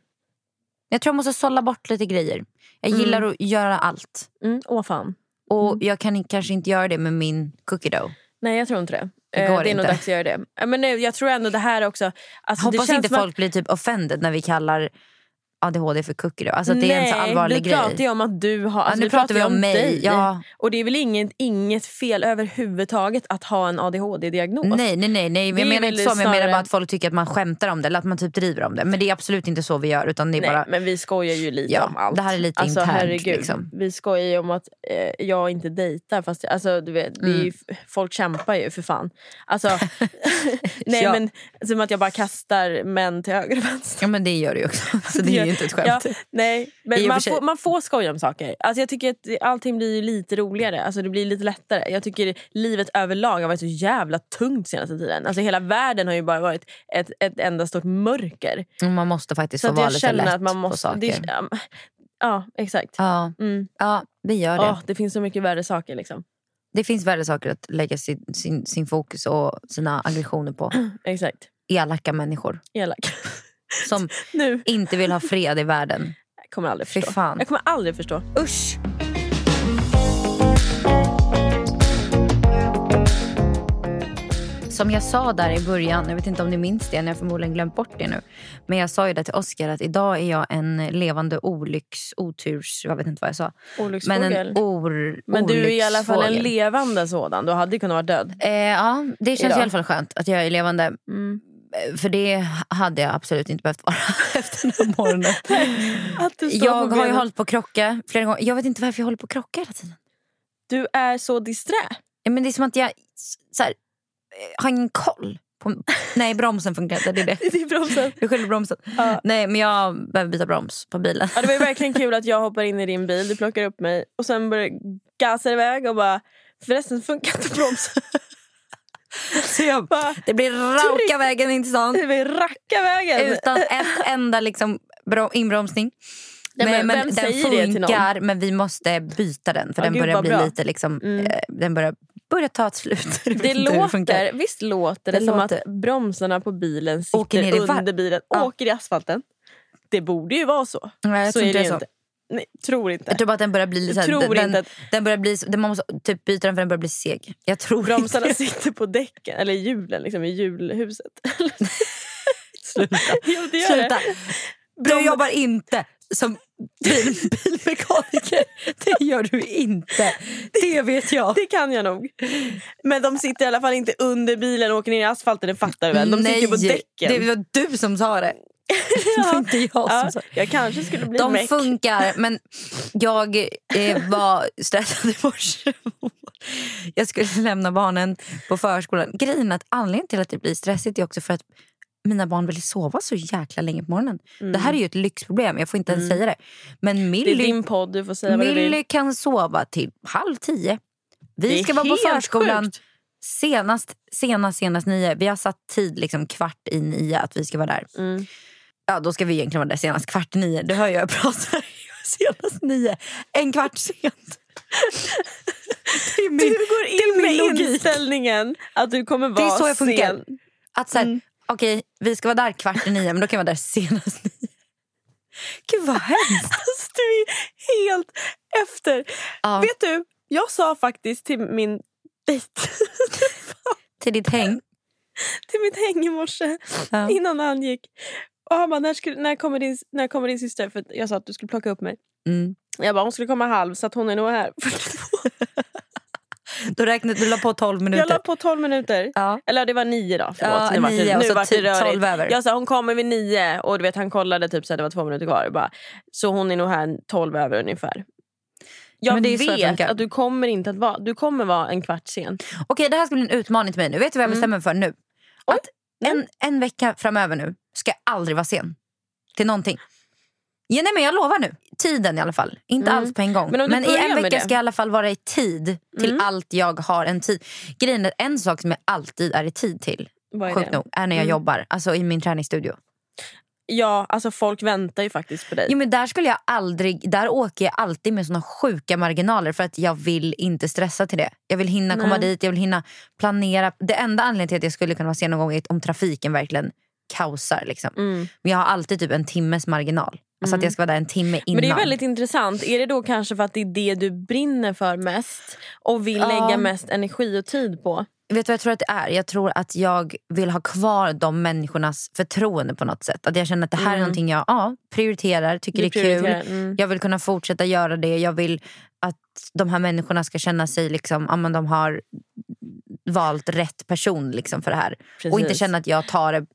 Jag tror jag måste sålla bort lite grejer. Jag Mm. gillar att göra allt. Mm. Åh fan. Och jag kan kanske inte göra det med min cookie dough. Nej jag tror inte det. Det Eh, går det är nog inte. dags att göra det. Men jag tror ändå det här också... Alltså, Hoppas inte som att- folk blir typ offended när vi kallar ADHD för då? Alltså det är en så Nej, allvarlig vi grej. pratar ju om att du har... Alltså nu pratar vi ju om mig, ja. Och det är väl inget, inget fel överhuvudtaget att ha en ADHD-diagnos? Nej, nej, nej. nej. Jag menar inte så. Men jag menar bara att folk tycker att man skämtar om det eller att man typ driver om det. Men det är absolut inte så vi gör. Utan det är Nej, bara... men vi skojar ju lite Ja, om allt. det här är lite alltså, internt, Herregud, liksom. Vi skojar ju om att eh, jag inte dejtar. Fast alltså, du vet, är ju, folk kämpar ju för fan. Alltså, [laughs] [laughs] nej, Ja. men som att jag bara kastar män till höger och vänster. Ja men det gör du ju också. [laughs] Så det är ju inte ett skämt. Ja, nej, men man får, man får skoja om saker. Alltså jag tycker att allting blir lite roligare. Alltså det blir lite lättare. Jag tycker livet överlag har varit så jävla tungt senaste tiden. Alltså hela världen har ju bara varit ett, ett enda stort mörker. Man måste faktiskt Så få vara lite lätt att man på måste... saker. Det, ja, ja, exakt. Ja, Mm. ja, det gör det. Åh, det finns så mycket värre saker. Liksom. Det finns värre saker att lägga sin, sin, sin fokus och sina aggressioner på. [clears throat] Exakt. Elaka människor Elak. [laughs] som [laughs] Nu. inte vill ha fred i världen. Jag kommer aldrig Fy förstå. fan. Jag kommer aldrig förstå. Usch! Som jag sa där i början, jag vet inte om ni minns det, ni har förmodligen glömt bort det nu. Men jag sa ju det till Oscar att idag är jag en levande olycks, oturs, jag vet inte vad jag sa. Men Olycksfågel. en or, Men du är i alla fall en levande sådan. Du hade kunnat vara död. Eh, ja, det känns Idag. i alla fall skönt att jag är levande. Mm. För det hade jag absolut inte behövt vara [laughs] efter den här morgonen. [laughs] Jag har ju hållit på att krocka flera gånger. Jag vet inte varför jag håller på att krocka hela tiden. Du är så disträ. Ja, men det är som att jag så här, eh, har ingen koll. På, [laughs] nej, bromsen funkar inte. Det är det. Det är bromsen. Jag skyller bromsen. Ja. Nej, men jag behöver byta broms på bilen. Ja, det var verkligen kul att jag hoppar in i din bil, du plockar upp mig och sen börjar gasar iväg och bara förresten funkar inte bromsen. [laughs] Så jag, Bara, det blir raka vägen in till stan. det var racka vägen. Utan ett enda liksom, bro, inbromsning. Nej, men men vem den funkar men vi måste byta den för Ja, den gud, börjar bli bra. lite liksom, Mm. eh, den börjar, börjar ta ett slut. [laughs] Det låter, visst låter det, Det som låter- att bromsarna på bilen sitter Åker ner i var- under bilen, Ja. åker i asfalten. Det borde ju vara så. Nej, så är det så. inte. Nej, tror inte. Jag tror bara att den börjar bli här, tror den, inte att den börjar bli, så- man måste typ byta den för den börjar bli seg. Jag tror bromsarna inte sitter på däcken, eller hjulen liksom, i hjulhuset. [laughs] Sluta. [laughs] jo, det gör Sluta. det. Du jobbar inte som bil, [laughs] bilmekaniker. Det gör du inte. Det vet jag. Det kan jag nog. Men de sitter i alla fall inte under bilen och åker ner i asfalten, det fattar du väl? De sitter ju på däcken. Det var du som sa det. [laughs] Var inte jag som ja, sa jag kanske skulle bli De meck. funkar, men jag eh, var stressad i morse. Jag skulle lämna barnen på förskolan. Grejen att anledningen till att det blir stressigt är också för att mina barn vill sova så jäkla länge på morgonen. Det här är ju ett lyxproblem, jag får inte ens säga det. Men Mm. Det är Millie, din podd, du får säga vad du Millie vill. kan sova till halv tio. Vi ska vara på förskolan sjukt. senast, senast, senast nio. Vi har satt tid liksom kvart i nio att vi ska vara där. Mm. Ja, då ska vi egentligen vara där senast kvart nio. Du hör ju jag pratar [laughs] senast nio. En kvart sent. Min, Du går in med logik. inställningen att du kommer vara Det är så jag funkar. sen. Att så här, Mm. okej, vi ska vara där kvart i nio, men då kan jag vara där senast nio. Gud vad hemskt. [laughs] Alltså, du är helt efter. Ja, Vet du, jag sa faktiskt till min dejt, [laughs] till ditt häng. till mitt häng i morse Ja. innan han gick. Och han bara, när, skulle, när, kommer din, när kommer din syster? För jag sa att du skulle plocka upp mig. Mm. Jag bara, hon skulle komma halv så att hon är nog här. [laughs] Då räknade du la på 12 minuter. Jag la på 12 minuter. Ja. Eller det var nio då. Förlåt. Ja, nu vart nio nu vart det typ rörigt. 12 över. Jag sa hon kommer vid nio och du vet, han kollade typ så här, det var två minuter kvar. Bara, så hon är nog här 12 över ungefär. Jag vet att du kommer inte att vara, du kommer vara en kvart sen. Okej, det här ska bli en utmaning till mig nu. Vet du vad jag Mm. bestämmer mig för nu? Att en, en vecka framöver nu ska jag aldrig vara sen. Till någonting. Ja, nej, men jag lovar nu. Tiden i alla fall. Inte Mm. allt på en gång. Men Men i en vecka ska jag i alla fall vara i tid till Mm. allt jag har en tid. Grejen är en sak som jag alltid är i tid till, sjukt nog, är när jag Mm. jobbar. Alltså i min träningsstudio. Ja, alltså folk väntar ju faktiskt på dig. Jo, men där skulle jag aldrig, där åker jag alltid med såna sjuka marginaler för att jag vill inte stressa till det. Jag vill hinna komma Nej. dit, jag vill hinna planera. Det enda anledningen till att jag skulle kunna vara sen någon gång är om trafiken verkligen kaosar. Liksom. Mm. Men jag har alltid typ en timmes marginal. Alltså att jag ska vara där en timme innan. Men det är väldigt intressant. Är det då kanske för att det är det du brinner för mest och vill Ja. lägga mest energi och tid på? Vet du vad jag tror att det är? Jag tror att jag vill ha kvar de människornas förtroende på något sätt. Att jag känner att det här är Mm. någonting jag ja, prioriterar, tycker Du det är prioriterar, kul. mm. Jag vill kunna fortsätta göra det. Jag vill att de här människorna ska känna sig liksom, ja, men de har valt rätt person liksom för det här. Och inte Precis. känna att jag tar det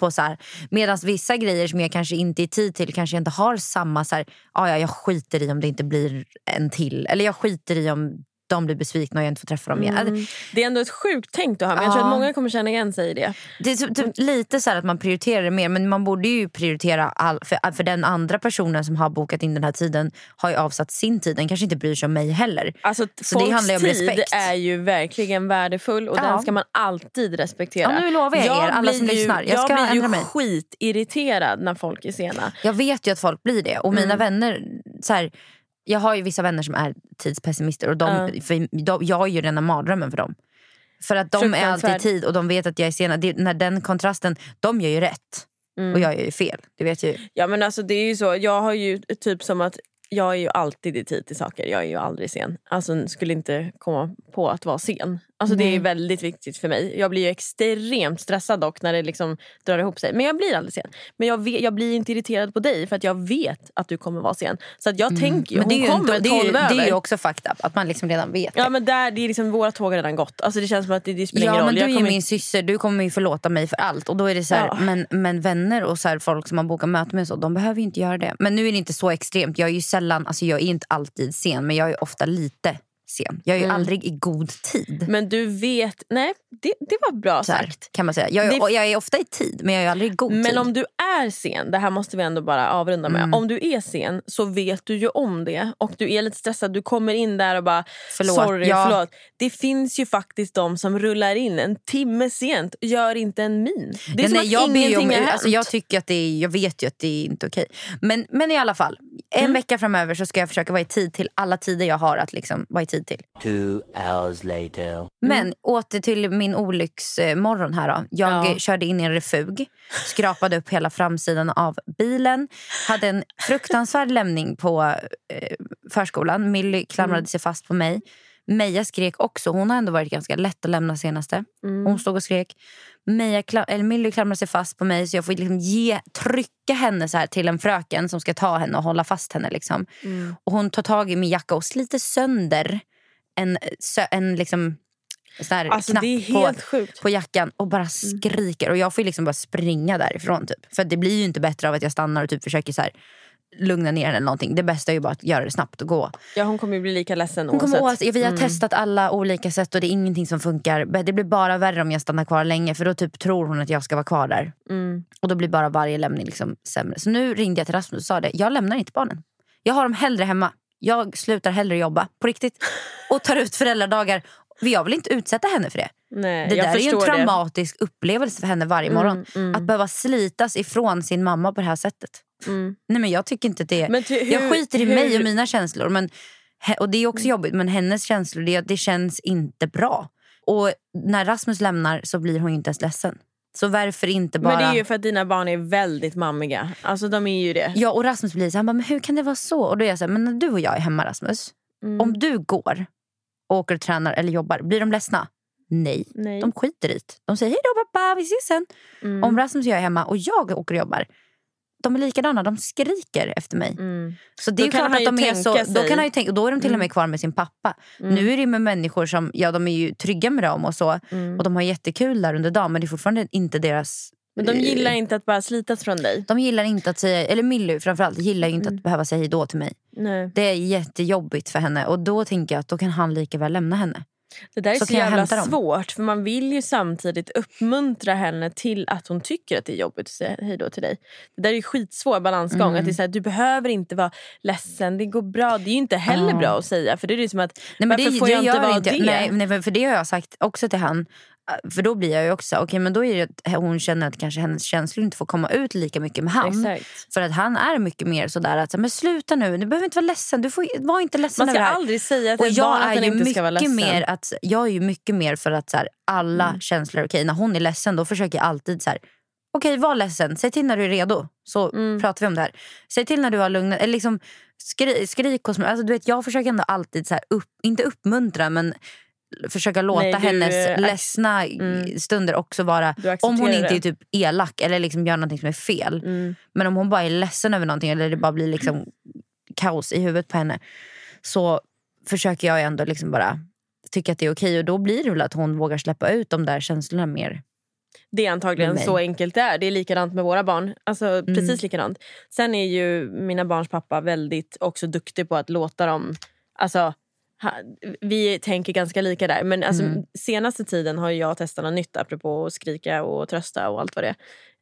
på så här. Medan vissa grejer som jag kanske inte är tid till kanske jag inte har samma så här, "Ah, ja, jag skiter i om det inte blir en till. Eller jag skiter i om de blir besvikna och jag inte får träffa dem igen. Mm. Det är ändå ett sjukt tänk du har, men jag tror att många kommer känna igen sig i det. Det är så- typ lite så här att man prioriterar det mer men man borde ju prioritera all, för, för den andra personen som har bokat in den här tiden har ju avsatt sin tid. Den kanske inte bryr sig om mig heller. Alltså, Så det handlar ju om tid respekt. är ju verkligen värdefull och Ja. den ska man alltid respektera. Ja, nu lovar jag er, alla som ju, lyssnar. Jag ska blir ändra ju mig. skitirriterad när folk är sena. Jag vet ju att folk blir det. Och mina Mm. vänner, så här, jag har ju vissa vänner som är tidspessimister och de, Ja. för de, jag är ju rena mardrömmen för dem. För att de är alltid i tid och de vet att jag är sen. Det, när den kontrasten, de gör ju rätt. Mm. Och jag gör ju fel. Det vet jag ju. Ja men alltså det är ju så, jag har ju typ som att jag är ju alltid i tid till saker. Jag är ju aldrig sen. Alltså skulle inte komma på att vara sen. Alltså det är väldigt viktigt för mig. Jag blir ju extremt stressad dock när det liksom drar ihop sig. Men jag blir aldrig sen. Men jag, vet, jag blir inte irriterad på dig för att jag vet att du kommer vara sen. Så att jag tänker Mm. Men det är hon ju, kommer inte, är tolv över. det är ju också fucked up. Att man liksom redan vet Ja det. men där, det är liksom, våra tåg har redan gått. Alltså det känns som att det, det spelar ingen Ja roll. men du är ju kommer min syster, du kommer ju förlåta mig för allt. Och då är det så här, Ja. men, men vänner och så här, folk som man bokar möten med, så, de behöver ju inte göra det. Men nu är det inte så extremt. Jag är ju sällan, alltså jag är inte alltid sen men jag är ofta lite sen. Jag är ju Mm. aldrig i god tid. Men du vet, nej det, det var bra här, sagt. kan man säga. Jag är, Det- jag är ofta i tid men jag är aldrig i god tid. Men om du är sen, det här måste vi ändå bara avrunda med. Mm. Om du är sen så vet du ju om det och du är lite stressad. Du kommer in där och bara Förlåt, sorry, ja. förlåt. Det finns ju faktiskt de som rullar in en timme sent och gör inte en min. Det är Ja, som nej, att jag, ingenting om, har hänt. alltså, jag, tycker att det är, jag vet ju att det är inte okej. Men, men i alla fall, en Mm. vecka framöver så ska jag försöka vara i tid till alla tider jag har att liksom vara i tid till. Two hours later. Men åter till min olycksmorgon här då. Jag Ja. körde in i en refug, skrapade upp hela framsidan av bilen. Hade en fruktansvärd lämning på eh, förskolan. Milly klamrade Mm. sig fast på mig. Meja skrek också. Hon har ändå varit ganska lätt att lämna senaste. Mm. Hon stod och skrek. Meja, eller Milly klamrade sig fast på mig så jag får liksom ge, trycka henne så här till en fröken som ska ta henne och hålla fast henne. Liksom. Mm. Och hon tar tag i min jacka och sliter sönder en, en liksom, sån här Alltså, knapp på, sjukt. på jackan och bara Mm. skriker. Och jag får liksom bara springa därifrån. Typ. För det blir ju inte bättre av att jag stannar och typ försöker så här, lugna ner henne eller någonting. Det bästa är ju bara att göra det snabbt och gå. Ja, hon kommer ju bli lika ledsen Hon kommer oavsett. åt, vi har Mm. testat alla olika sätt och det är ingenting som funkar. Det blir bara värre om jag stannar kvar länge för då typ tror hon att jag ska vara kvar där. Mm. Och då blir bara varje lämning liksom sämre. Så nu ringde jag till Rasmus och sa det. Jag lämnar inte barnen. Jag har dem hellre hemma. Jag slutar hellre jobba på riktigt. Och tar ut föräldradagar. Jag vill inte utsätta henne för det. Nej, Det där är ju en förstår det. traumatisk upplevelse för henne varje Mm, morgon. mm. Att behöva slitas ifrån sin mamma på det här sättet. Mm. Nej men jag tycker inte det. Men hur- jag skiter i hur- mig och mina känslor. Men, och det är Mm. också jobbigt men hennes känslor det, det känns inte bra. Och när Rasmus lämnar så blir hon inte ens ledsen. Så varför inte bara... Men det är ju för att dina barn är väldigt mammiga. Alltså de är ju det. Ja och Rasmus blir så han bara, men hur kan det vara så? Och då är jag så här, men när du och jag är hemma Rasmus. Mm. Om du går och åker och tränar eller jobbar, blir de ledsna? Nej. Nej. De skiter i det. De säger hej då pappa, vi ses sen. Mm. Om Rasmus och jag är hemma och jag åker och jobbar. De är likadana, de skriker efter mig. Mm. Så det är klart att de är så, då kan han ju tänka, då är de till och med Mm. kvar med sin pappa. Mm. Nu är det med människor som, ja de är ju trygga med dem och så. Mm. Och de har jättekul där under dagen men det är fortfarande inte deras... Men de eh, gillar inte att bara slitas från dig. de gillar inte att säga, eller Milly framförallt, gillar inte Mm. att behöva säga hej då till mig. Nej. Det är jättejobbigt för henne och då tänker jag att då kan han lika väl lämna henne. Det där är Så så, jävla svårt. För man vill ju samtidigt uppmuntra henne till att hon tycker att det är jobbigt att säga hej då till dig. Det där är ju skitsvår balansgång. Mm. Att det är så här, du behöver inte vara ledsen, det går bra. Det är ju inte heller Ja. bra att säga. För det är ju som att, Nej, men varför det, får det jag inte vara inte, det? Nej, nej, för- för det har jag sagt också till han. Äh, För då blir jag ju också, okej men då är det att hon känner att kanske hennes känslor inte får komma ut lika mycket med han. Exakt. För att han är mycket mer sådär att, men sluta nu, du behöver inte vara ledsen, du får, var inte ledsen Man ska aldrig säga till Och jag barn att är den ju inte ska vara ledsen. mer att, jag är ju mycket mer för att så här, alla Mm. känslor är okej. När hon är ledsen då försöker jag alltid så här, okej var ledsen, säg till när du är redo. Så Mm. pratar vi om det här. Säg till när du har lugnat, eller liksom skri, skrik hos mig. Alltså, du vet, jag försöker ändå alltid, så här, upp, inte uppmuntra men försöka låta Nej, du, hennes ac- ledsna Mm. stunder också vara... Om hon inte det. är typ elak eller liksom gör någonting som är fel. Mm. Men om hon bara är ledsen över någonting eller det bara blir liksom kaos i huvudet på henne. Så försöker jag ändå liksom bara tycka att det är okej. Och då blir det väl att hon vågar släppa ut de där känslorna mer. Det är antagligen så enkelt det är. Det är likadant med våra barn. Alltså Mm. precis likadant. Sen är ju mina barns pappa väldigt också duktig på att låta dem... Alltså, vi tänker ganska lika där. Men alltså, Mm. senaste tiden har jag testat något nytt apropå att skrika och trösta och allt vad det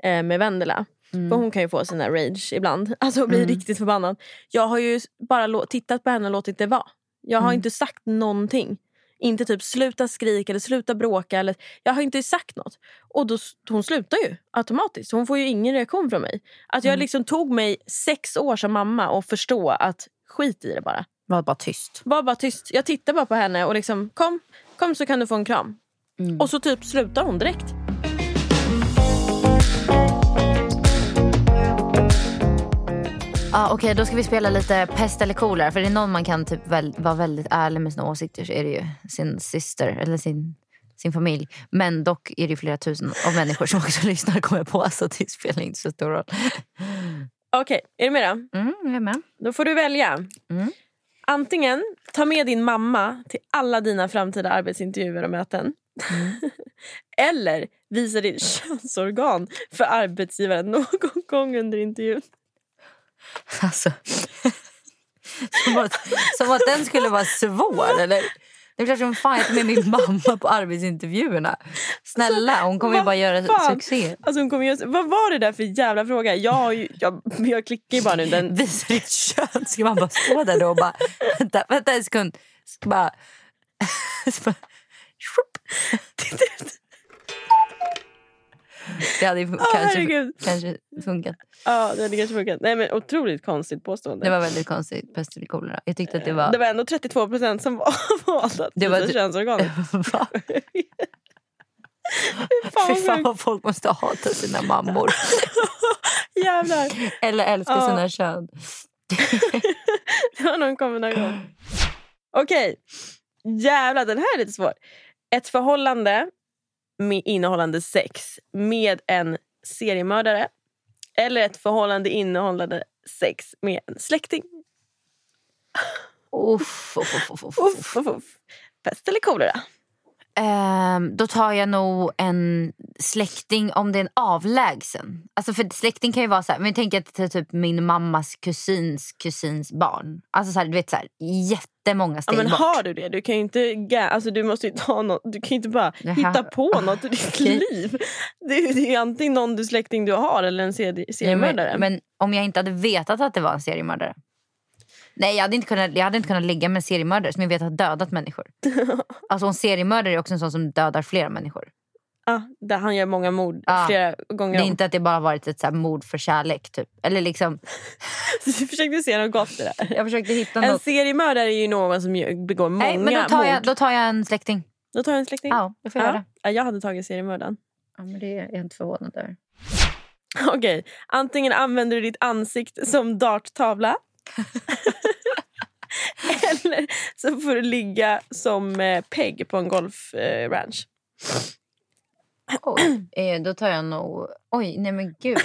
är. Eh, med Vendela. För hon kan ju få sina rage ibland. [laughs] Alltså bli Mm. riktigt förbannad. Jag har ju bara tittat på henne och låtit det vara. Jag har Mm. inte sagt någonting. Inte typ sluta skrika eller sluta bråka. Eller, jag har inte sagt något. Och då, hon slutar ju automatiskt. Hon får ju ingen reaktion från mig. Att jag Mm. liksom tog mig sex år som mamma att förstå att skit i det bara. Var bara tyst. Var bara tyst. Jag tittar bara på henne och liksom kom, kom så kan du få en kram. Mm. Och så typ slutar hon direkt. Ja, Okej, då ska vi spela lite pest eller kolera. För är det någon man kan typ väl, vara väldigt ärlig med sina åsikter så är det ju sin syster eller sin, sin familj. Men dock är det flera tusen av människor som också [laughs] lyssnar kommer på så det spelar inte så stor roll. Okej, är du med då? Mm, jag är med. Då får du välja. Mm. Antingen ta med din mamma till alla dina framtida arbetsintervjuer och möten. Mm. [laughs] Eller visa ditt [laughs] könsorgan för arbetsgivaren någon gång under intervjun. Alltså, [laughs] som, att, som att den skulle vara svår eller? Det är klart som fan jag tar med min [laughs] mamma på arbetsintervjuerna. Snälla, hon kommer ju bara göra fan? succé. Alltså hon kommer göra, vad var det där för jävla fråga? Jag, jag, jag klickar ju bara nu. Den, Visa ditt kön. Ska man bara stå där då och bara... Vänta, vänta en sekund. Ska bara... [laughs] ska bara. Det hade Åh, kanske, herregud. kanske funkat. ja, det hade kanske funkat. Nej, men otroligt konstigt påstående. Det var väldigt konstigt. Pest eller kolera. Jag tyckte att det var... Det var ändå 32 procent som var, [laughs] valde att Det var visa ty- könsorganet. [laughs] Va? [laughs] Fy fan vad folk måste hata sina mammor. Jävlar. Eller älska Ja. sina kön. Det var någon kombination. Okej. Jävlar, den här är lite svår. Ett förhållande med innehållande sex med en seriemördare. Eller ett förhållande innehållande sex med en släkting. Uff, uff, uff, uff, uff. Uff, uff. Pest eller kolera? Ehm, då tar jag nog en släkting om det är en avlägsen. Alltså för släkting kan ju vara så här, men tänk att det är typ min mammas kusins kusins barn. Alltså så här, du vet så här, jättemånga Ja, steg men bort. har du det? Du kan ju inte, alltså, du måste ju ta något, du kan inte bara Jaha. hitta på något i ditt liv. Det är, det är antingen någon du släkting du har eller en seri- Nej, seriemördare. men, men om jag inte hade vetat att det var en seriemördare. Nej, jag hade inte kunnat, jag hade inte kunnat ligga med en seriemördare som jag vet har dödat människor. [laughs] Alltså en seriemördare är också en sån som dödar flera människor. Ja, där han gör många mord Ja. flera gånger Det är om. inte att det bara varit ett så här mord för kärlek. Typ. Eller liksom, [laughs] Du försökte se något gott i det där. jag försökte hitta En något. seriemördare är ju någon som begår många Nej, men då tar, jag, mord. då tar jag en släkting. Då tar jag en släkting. Ja, då får jag göra det. Ja, jag hade tagit seriemördaren. Ja, men det är jag inte förvånad över. Okej, antingen använder du ditt ansikte som darttavla. [laughs] Eller så får du ligga som eh, pegg på en golfranch. Oj, eh, då tar jag nog... Oj, nej men gud. [laughs]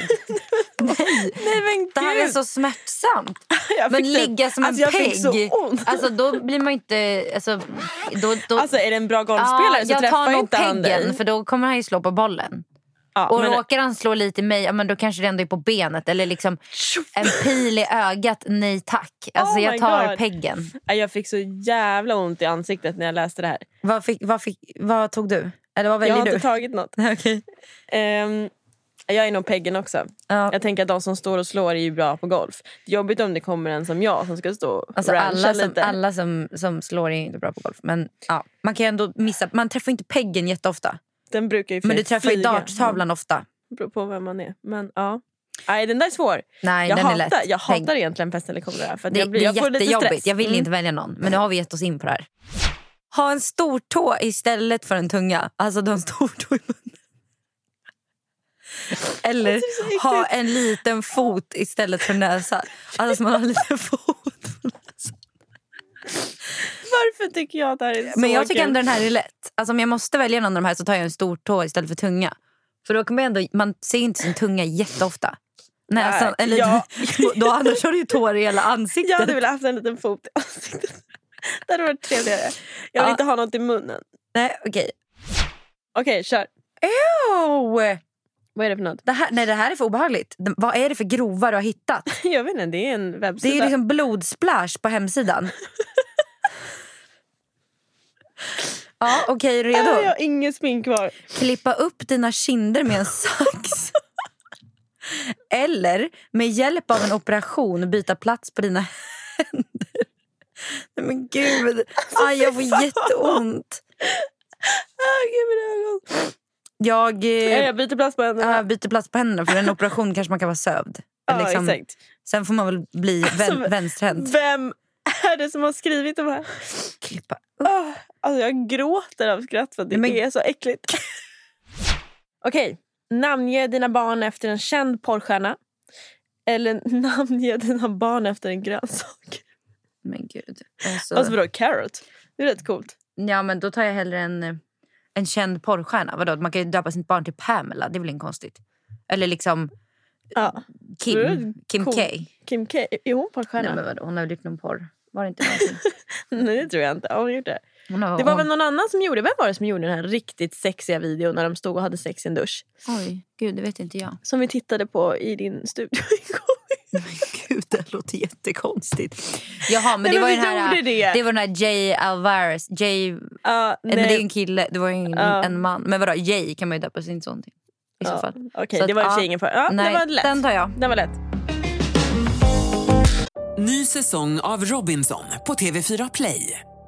nej, Nej men det här är gud! så smärtsamt. [laughs] Jag Men ligga som alltså, en jag fick så ont. Alltså då blir man inte... Alltså, då, då, Alltså är det en bra golfspelare Ja, så jag tar träffar nog inte han dig. peggen för då kommer han ju slå på bollen. Ja, Och men- råkar han slå lite i mig, ja, men då kanske det ändå är på benet. Eller liksom en pil i ögat, nej tack. Alltså Oh jag tar God. peggen. Jag fick så jävla ont i ansiktet när jag läste det här. Vad, fick, vad, fick, vad tog du? Eller vad Jag väljer har du? inte tagit något. [laughs] Okej. Ehm, jag är nog peggen också. Ja. Jag tänker att de som står och slår är ju bra på golf. Det är jobbigt om det kommer en som jag som ska stå och Alltså alla som, lite. alla som, som slår är inte bra på golf. Men ja, man kan ju ändå missa. Man träffar inte peggen jätteofta. Den brukar ju Men du träffar ju darttavlan ofta. Det beror på vem man är. Men ja. Nej, den där är svår. Nej, jag den hatar, är lätt. Jag hatar egentligen pest eller kolera. För Det, jag, blir, det är jag får lite stress. Jag vill Mm. inte välja någon. Men nu har vi gett oss in på det här. Ha en stor tå istället för en tunga. Alltså du har en stor tå i munnen. Eller ha en liten fot istället för näsa. Alltså man har en liten fot på näsan. Varför tycker jag att det här är så Men jag tycker ändå den här är lätt. Alltså om jag måste välja någon av de här så tar jag en stor tå istället för tunga. För då kommer ändå, man ser inte sin tunga jätteofta. Näsan, Nej, en liten, ja. [laughs] då annars har du ju tår i hela ansiktet. Jag hade velat haft en liten fot i ansiktet. Det hade varit trevligare. Jag vill Ja. inte ha något i munnen. Nej, okej. Okej, kör. Ew! Vad är det för något? Det här, nej, det här är för obehagligt. Det- Vad är det för grova du har hittat? [laughs] Jag vet inte, det är en Det webbsida. är ju liksom blodsplash på hemsidan. [laughs] Ja, okej, Jag redo? har inget smink kvar. Klippa upp dina kinder med en sax. Eller med hjälp av en operation byta plats på dina händer. Nej men gud, Aj, jag får jätteont. Ah, gud, mina ögon. Jag, eh, jag byter plats på händerna. ja, byter plats på händerna för en operation kanske man kan vara sövd. Ja, Liksom, exakt. sen får man väl bli vän, Alltså, vänsterhänt. Vem är det som har skrivit de här? Klippa Ah, alltså jag gråter av skratt för att det Men- är så äckligt. [laughs] Okej, namnge dina barn efter en känd porrstjärna. Eller [laughs] namnge dina barn efter en grönsak. Men gud. Alltså, Alltså vadå, carrot? Det är rätt coolt. ja men då tar jag hellre en, en känd porrstjärna. Vadå? Man kan ju döpa sitt barn till Pamela, det är väl inte konstigt? Eller liksom Ja. Kim, Kim coolt. K. Kim K. Är hon Nej, porrstjärna? men vadå? Hon har väl gjort någon porr? Var det inte någonting? [laughs] Nej det tror jag inte. Har hon gjort det? Har, Det var hon, väl någon annan som gjorde Vem var det som gjorde den här riktigt sexiga videon när de stod och hade sex i en dusch? Oj, gud det vet inte jag. Som vi tittade på i din studio [laughs] igår. Men gud, det låter jättekonstigt. Jaha, men Nej, det men var den här, det. det var den här Jay Alvarez. Jay, Ja, men det är nej. en kille, det var ingen, Ja. en man. Men vadå, Jay kan man ju döpa sin son till. I så Ja, fall. Okej, Så det att, var i och för sig ingen för. Ja, Nej, det var lätt. den tar jag. Den var lätt. Ny säsong av Robinson på TV4 Play.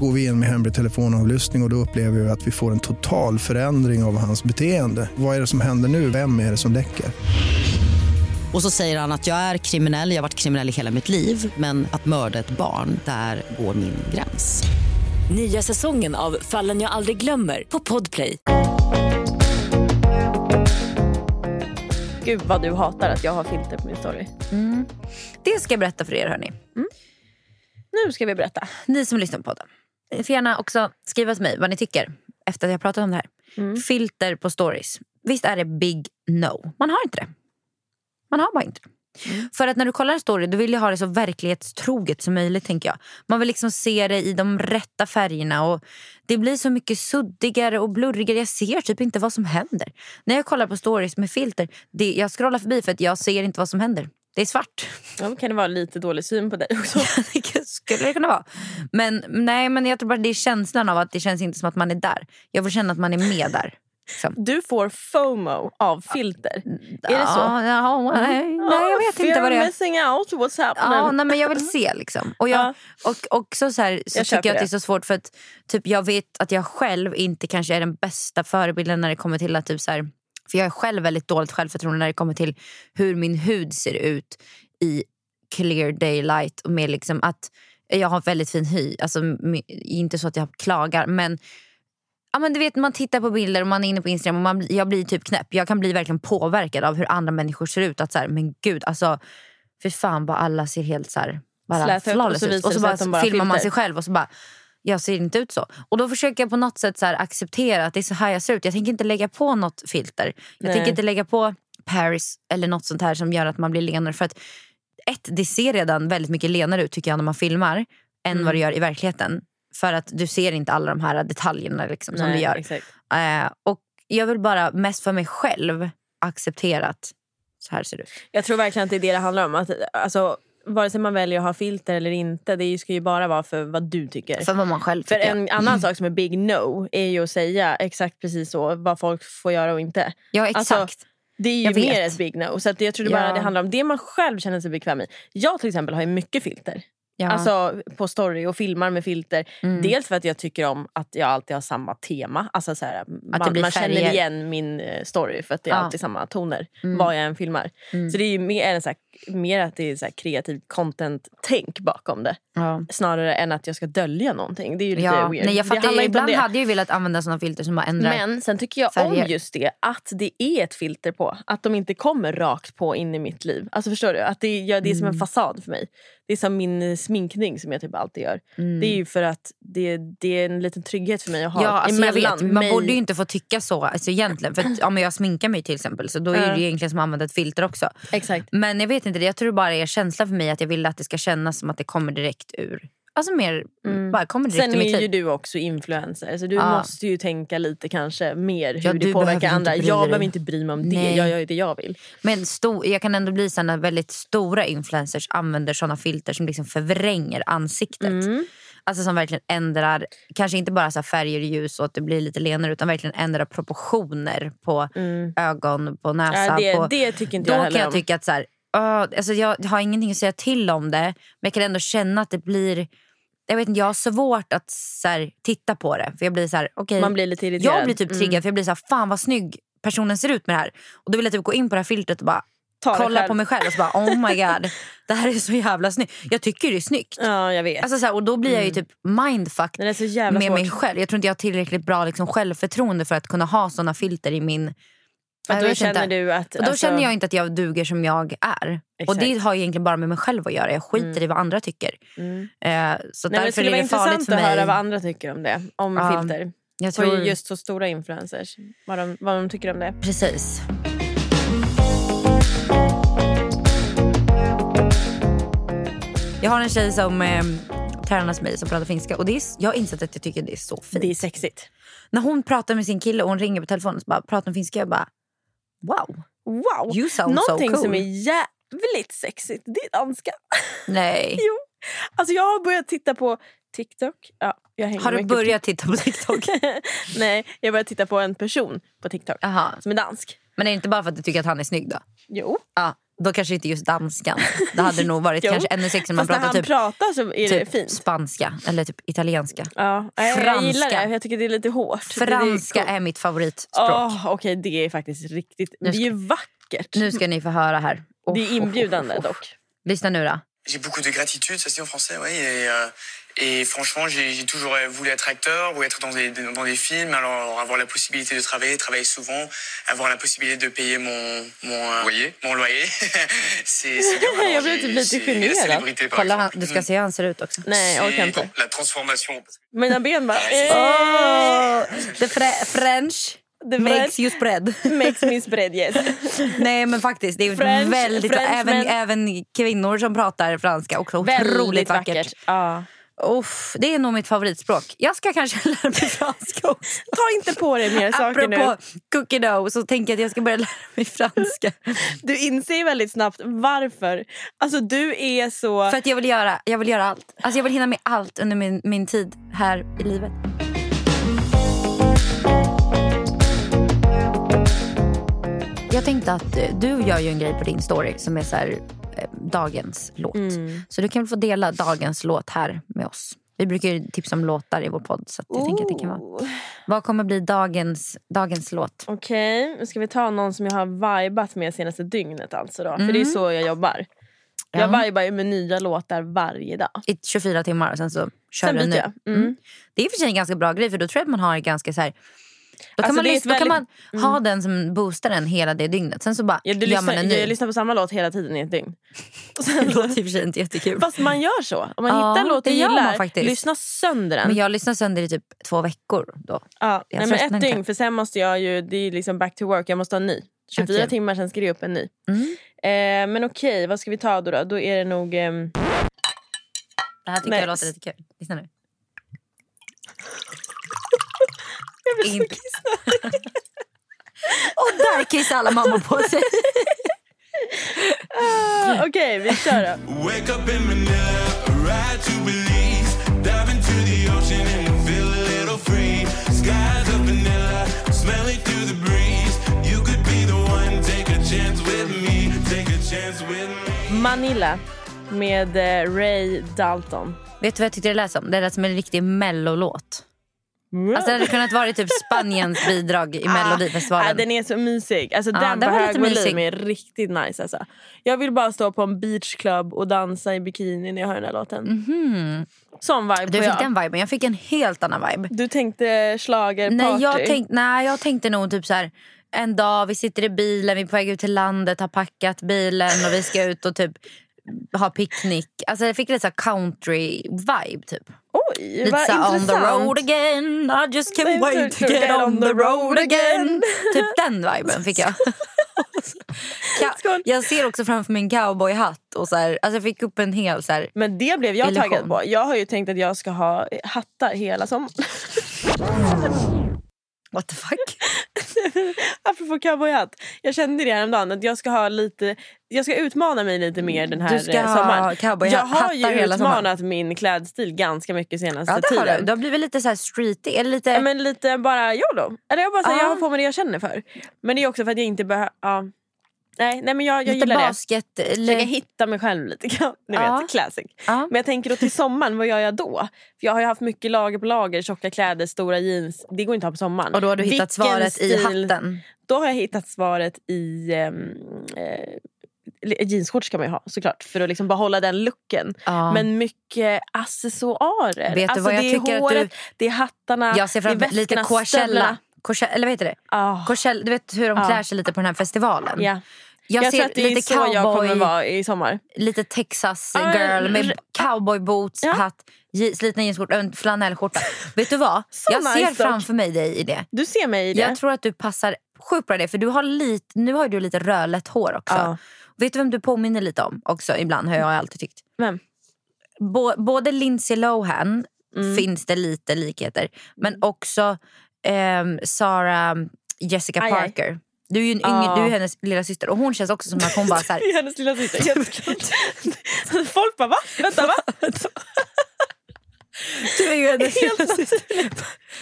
Går vi in med hemlig telefonavlyssning och, och då upplever vi att vi får en total förändring av hans beteende. Vad är det som händer nu? Vem är det som läcker? Och så säger han att jag är kriminell, jag har varit kriminell i hela mitt liv men att mörda ett barn, där går min gräns. Nya säsongen av Fallen jag aldrig glömmer på Podplay. Gud vad du hatar att jag har filter på min story. Det ska jag berätta för er hörni. Nu ska vi berätta. Ni som lyssnar på podden. Får gärna också skriva till mig vad ni tycker efter att jag pratat om det här. Mm. Filter på stories. Visst är det big no? Man har inte det. Man har bara inte det. Mm. För att när du kollar en story då vill jag ha det så verklighetstroget som möjligt. tänker jag. Man vill liksom se det i de rätta färgerna. Och Det blir så mycket suddigare och blurrigare. Jag ser typ inte vad som händer. När jag kollar på stories med filter, det, jag scrollar förbi för att jag ser inte vad som händer. Det är svart. Ja, kan det vara lite dålig syn på dig också? [laughs] det skulle det kunna vara. Men, nej, men jag tror bara det är känslan av att det känns inte som att man är där. Jag får känna att man är med där. Liksom. Du får FOMO av filter. Är det så? Ja, ja, nej, nej, jag vet inte vad det är. missing out, what's happening? Ja, nej, men jag vill se liksom. Och, jag, och också så, här, så Jag tycker jag att det är det. så svårt för att typ, jag vet att jag själv inte kanske är den bästa förebilden när det kommer till att typ så här, för jag är själv väldigt dåligt självförtroende när det kommer till hur min hud ser ut i clear daylight och med liksom att jag har väldigt fin hy. Alltså, inte så att jag klagar men Ja, men du vet, man tittar på bilder och man är inne på Instagram och man, jag blir typ knäpp. Jag kan bli verkligen påverkad av hur andra människor ser ut. Att så här, men gud, alltså, för fan vad alla ser helt så här, bara Släta ut och flawless så visar Och så bara, bara filmar man sig själv och så bara, jag ser inte ut så. Och då försöker jag på något sätt så acceptera att det är så här jag ser ut. Jag tänker inte lägga på något filter. Jag Nej. tänker inte lägga på Paris eller något sånt här som gör att man blir lenare. För att ett, det ser redan väldigt mycket lenare ut tycker jag när man filmar än Mm. vad det gör i verkligheten. För att du ser inte alla de här detaljerna liksom, som Nej, du gör. Eh, och jag vill bara mest för mig själv acceptera att så här ser det ut. Jag tror verkligen att det är det det handlar om. Att, alltså, vare sig man väljer att ha filter eller inte, det ska ju bara vara för vad du tycker. För vad man själv För tycker. en annan [clears throat] sak som är big no är ju att säga exakt precis så, vad folk får göra och inte. Ja exakt. Alltså, det är ju Jag vet. mer ett big no. Så att jag tror det Ja. bara det handlar om det man själv känner sig bekväm i. Jag till exempel har ju mycket filter. Ja. Alltså på story och filmar med filter. Mm. Dels för att jag tycker om att jag alltid har samma tema. Alltså så här, det man man känner igen min eh, story för att det är Ja. alltid samma toner. Mm. Vad jag än filmar. Mm. Så det är ju mer, en så mer att det är så kreativt content-tänk bakom det. Ja. Snarare än att jag ska dölja någonting. Det är ju lite Ja, weird. nej, jag fattar, om ibland hade jag velat använda såna filter som bara ändrar Men sen tycker jag färger. om just det, att det är ett filter på. Att de inte kommer rakt på in i mitt liv. Alltså förstår du? Att det, ja, det är som en Mm. fasad för mig. Det är som min eh, sminkning som jag typ alltid gör. Mm. Det är ju för att det, det är en liten trygghet för mig att ha Ja, alltså jag vet. Man mig. borde ju inte få tycka så alltså egentligen. För att, men jag sminkar mig till exempel så då är det egentligen som att använda ett filter också. Exakt. Men jag vet inte, det. jag tror bara är känsla för mig att jag vill att det ska kännas som att det kommer direkt ur. Alltså mer, bara kommer direkt Sen ur mitt är ju du också influencer så du Ja. måste ju tänka lite kanske mer hur Ja, det du påverkar andra. Jag dig. behöver inte bry mig om det. Nej. Jag gör ju det jag vill. Men sto- jag kan ändå bli så när väldigt stora influencers använder såna filter som liksom förvränger ansiktet. Mm. Alltså som verkligen ändrar, kanske inte bara så färger och ljus och att det blir lite lenare utan verkligen ändrar proportioner på ögon, på näsa. Mm. Ja, det- på, det tycker inte då jag kan heller jag om. tycka att så här, "Åh, alltså jag har ingenting att säga till om det men jag kan ändå känna att det blir jag vet inte, jag har svårt att så här, titta på det. För jag blir så här, okej, Man blir lite irriterad. Jag blir typ triggad Mm. för jag blir så här, fan vad snygg personen ser ut med det här. Och då vill jag typ gå in på det här filtret och bara Ta kolla på mig själv och så bara oh my [laughs] god. Det här är så jävla snyggt. Jag tycker det är snyggt. Ja, jag vet. Alltså så här, och då blir jag ju typ mindfucked med svårt. mig själv. Jag tror inte jag har tillräckligt bra liksom, självförtroende för att kunna ha såna filter i min... Jag då känner inte. du att... Och då alltså- känner jag inte att jag duger som jag är. Och det Exakt. har egentligen bara med mig själv att göra. Jag skiter Mm. i vad andra tycker. Mm. Eh, så Nej, men det därför skulle är vara det farligt intressant att höra vad andra tycker om det. Om Ja, filter. jag tror- just så stora influencers. Vad de, vad de tycker om det. Precis. Jag har en tjej som eh, tränar mig som pratar finska och det är, jag har insett att jag tycker det är så fint. Det är sexigt. När hon pratar med sin kille och hon ringer på telefonen och bara pratar om finska jag bara wow. Wow! You sound Någonting so cool. som är jävligt sexigt, det är danska. Nej. [laughs] Jo. Alltså jag har börjat titta på TikTok. Ja, jag hänger Har du mycket på börjat titta på TikTok? [laughs] Nej, jag har börjat titta på en person på TikTok Aha. som är dansk. Men är det inte bara för att du tycker att han är snygg då? Jo. Ja, då kanske inte just danskan. Det hade nog varit [laughs] kanske ännu sexigare om man pratar typ, pratar så är det typ fint. spanska eller typ italienska. Ja, jag, jag gillar Franska. det. Jag tycker det är lite hårt. Franska det är, är mitt favoritspråk. Oh, Okej, det är faktiskt riktigt... Nu Det är ska- ju vackert. Nu ska ni få höra här. Det är inbjudande dock. Lyssna nu då. J'ai beaucoup de gratitude, ça se dit en français, oui. Et, euh, et franchement, j'ai toujours voulu être acteur ou être dans des, dans des films. Alors, avoir la possibilité de travailler, travailler souvent, avoir la possibilité de payer mon, mon euh, loyer. Mon loyer. [laughs] c'est c'est bien. [laughs] Alors, Jag blev j'ai- typ lite generad. célébrité, par Kolla, han, du ska se hur han ser ut också. Nej, jag orkar C'est inte. La transformation. Mina ben bara... Oh, the fre- French The makes you spread. [laughs] makes me spread, yes. Nej men faktiskt, det är French- väldigt French, även, men- även kvinnor som pratar franska också otroligt Väldigt vackert. vackert. Ja. Uff, det är nog mitt favoritspråk. Jag ska kanske [laughs] lära mig franska också. Ta inte på dig mer saker nu. Apropå cookie dough så tänker jag att jag ska börja [laughs] lära mig franska. Du inser väldigt snabbt varför. Alltså du är så... För att jag vill göra, jag vill göra allt. Alltså jag vill hinna med allt under min, min tid här i livet. Jag tänkte att du gör ju en grej på din story som är så här, dagens låt. Mm. Så du kan få dela dagens låt här med oss. Vi brukar ju tipsa om låtar i vår podd. Så att jag tänker att det kan vara. Oh. Vad kommer bli dagens, dagens låt? Okej, nu ska vi ta någon som jag har vibat med senaste dygnet. Alltså då. För Mm. det är så jag jobbar. Ja. Jag vibar ju med nya låtar varje dag. I 24 timmar och sen så kör Sen du en ny. jag. Mm. Det är för sig en ganska bra grej för då tror jag att man har ganska så här då kan, Alltså, man, lyssna, då kan man väldigt- ha mm. den som boostar en hela det dygnet. Sen så bara Ja, du gör lyssnar, man en ny. jag lyssnar på samma låt hela tiden i ett dygn. [laughs] Det låter i och för sig inte jättekul. Fast man gör så. Om man Ja, hittar en låt du gillar, lyssna sönder den. Men jag lyssnar sönder i typ två veckor då. ja, jag nej, men ett inte. dygn, för sen måste jag ju, det är liksom back to work, jag måste ha en ny. 24 Okej. timmar, sen ska det upp en ny. Mm. Eh, men okej, vad ska vi ta då? Då, då är det nog... ehm, Det här tycker Nej. jag låter lite kul. Lyssna nu. Jag blir så kissnödig. Och där kissar alla mammor på sig. Ah, Okej, vi kör då. Wake up in Manila, ride to Belize, dive into the ocean and feel a little free. Skies of vanilla, smelling through the breeze. You could be the one, take a chance with me, take a chance with me. Manila med eh, Ray Dalton. Vet du vad jag tyckte det lät som? Det lät som en riktig mellolåt. Alltså det hade kunnat vara typ Spaniens bidrag i Melodifestivalen. Ah, den är så mysig. Alltså, Ja, den den på var hög lite volym mysig. är riktigt nice. Alltså. Jag vill bara stå på en beachclub och dansa i bikini när jag hör den här låten. Mhm. Sån vibe Du fick jag. den viben, jag fick en helt annan vibe. Du tänkte schlagerparty? Nej jag, tänk, nej, jag tänkte nog typ så här. En dag, vi sitter i bilen, vi är på väg ut till landet, har packat bilen och vi ska ut och typ ha picknick. Alltså jag fick lite så country-vibe typ. Oj, Lite vad så här, on the intressant. road again, I just can't wait to get on the road again. Typ den viben fick jag. [laughs] Jag ser också framför mig en cowboyhatt och så här, alltså jag fick upp en hel så här, Men det blev jag illusion. taggad på. Jag har ju tänkt att jag ska ha hattar hela sommaren. [laughs] What the fuck? [laughs] Apropå cowboyhatt. Jag kände det häromdagen att jag ska ha lite jag ska utmana mig lite mer den här Du ska eh, ha sommaren. cowboyhattar Jag har ju utmanat min klädstil ganska mycket senaste Ja, det har tiden. du. Du har blivit lite så här streety. Eller lite... Ja, men lite bara YOLO. Eller jag bara säger, Ja. jag har på mig det jag känner för. Men det är också för att jag inte behöver... Ja. Nej, nej men jag, jag lite gillar basket. det. Eller... Försöka hitta mig själv lite grann. [laughs] Ni Ja. vet, classic. Ja. Men jag tänker då till sommaren, vad gör jag då? För Jag har ju haft mycket lager på lager, tjocka kläder, stora jeans. Det går inte att ha på sommaren. Och då har du hittat Vilken svaret i stil- hatten. Då har jag hittat svaret i ehm, eh, jeansshorts kan man ju ha såklart för att liksom behålla den looken. Ja. Men mycket accessoarer. Vet du alltså, vad jag det är tycker att håret, du- det är hattarna, Jag ser det är mig lite väskorna, Coachella. Coachella. Eller vad heter det? Ah. Coachella, du vet hur de Ja. klär sig lite på den här festivalen. Ja. Jag, Jag, ser att det är lite så jag kommer cowboy, vara i sommar. lite Texas men- girl med cowboyboots, Ja. hatt, slitna jeansskjorta en flanellskjorta. [laughs] vet du vad? Så jag ser nice dock. framför mig dig i det. Du ser mig i det. Jag tror att du passar sjukt bra i det. För du har lite, nu har du lite rödlätt hår också. Ja. Vet du vem du påminner lite om också ibland har jag alltid tyckt. Vem? Bå- både Lindsay Lohan Mm. finns det lite likheter. Men också ehm, Sarah Jessica Aj, aj. Parker. Du är ju en yngre, Ja. du är hennes lilla syster och hon känns också som att hon bara [laughs] så här, hennes lilla syster. [laughs] Folk bara va? Vänta va? [laughs] Du är ju hennes lilla syster.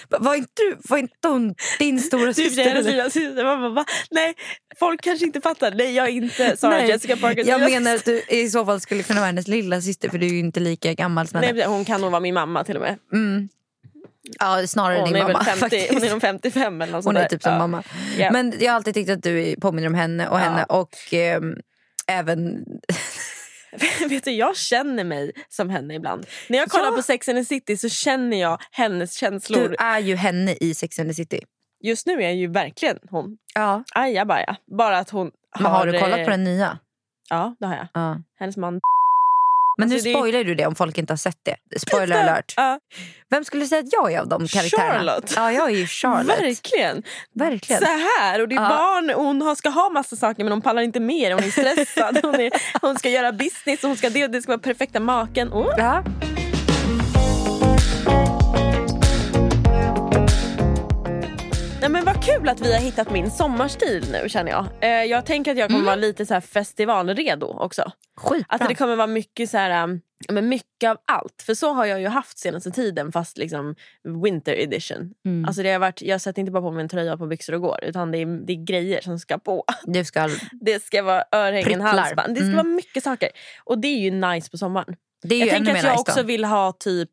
Var inte, du, var inte hon din stora Du är syster? hennes lilla syster. Man bara, va? Nej, folk kanske inte fattar. Nej, jag är inte Sarah Nej, Jessica Parkers Jag menar att du i så fall skulle kunna vara hennes lilla syster för du är ju inte lika gammal som henne. Nej, hon kan nog vara min mamma till och med. Mm. Ja, snarare Hon din är, mamma. väl 50, faktiskt. hon är nog 55 eller något Hon är typ som Ja. mamma. Ja. Men jag har alltid tyckt att du påminner om henne och Ja. henne och ehm, även... [laughs] Vet du, jag känner mig som henne ibland. När jag kollar Ja. på Sex and the City så känner jag hennes känslor. Du är ju henne i Sex and the City. Just nu är jag ju verkligen hon. Ja. Ajabaja. Bara att hon har... Men har du kollat eh, på den nya? Ja, det har jag. Ja. Hennes man. Men Alltså, nu det spoilar du det om folk inte har sett det. Spoiler alert. Ja, Vem skulle säga att jag är av de karaktärerna? Charlotte. Ja, jag är ju Charlotte. verkligen. Verkligen. Så här, och det är Ja. barn, och hon ska ha massa saker men hon pallar inte mer. Hon är stressad, [laughs] hon, är, hon ska göra business, och hon ska det, det ska vara perfekta maken. Oh. Ja. Nej, men vad kul att vi har hittat min sommarstil nu känner jag. Eh, jag tänker att jag kommer vara lite så här festivalredo också. Skitbra. Att det kommer vara mycket så här, um, men mycket av allt. För så har jag ju haft senaste tiden fast liksom winter edition. Mm. Alltså det har varit, jag sätter inte bara på mig en tröja på byxor och går utan det är, det är grejer som ska på. Du ska... [laughs] Det ska vara örhängen, Pricklar. halsband. Det ska Mm. vara mycket saker. Och det är ju nice på sommaren. Det är jag tänker att jag nice också då. vill ha typ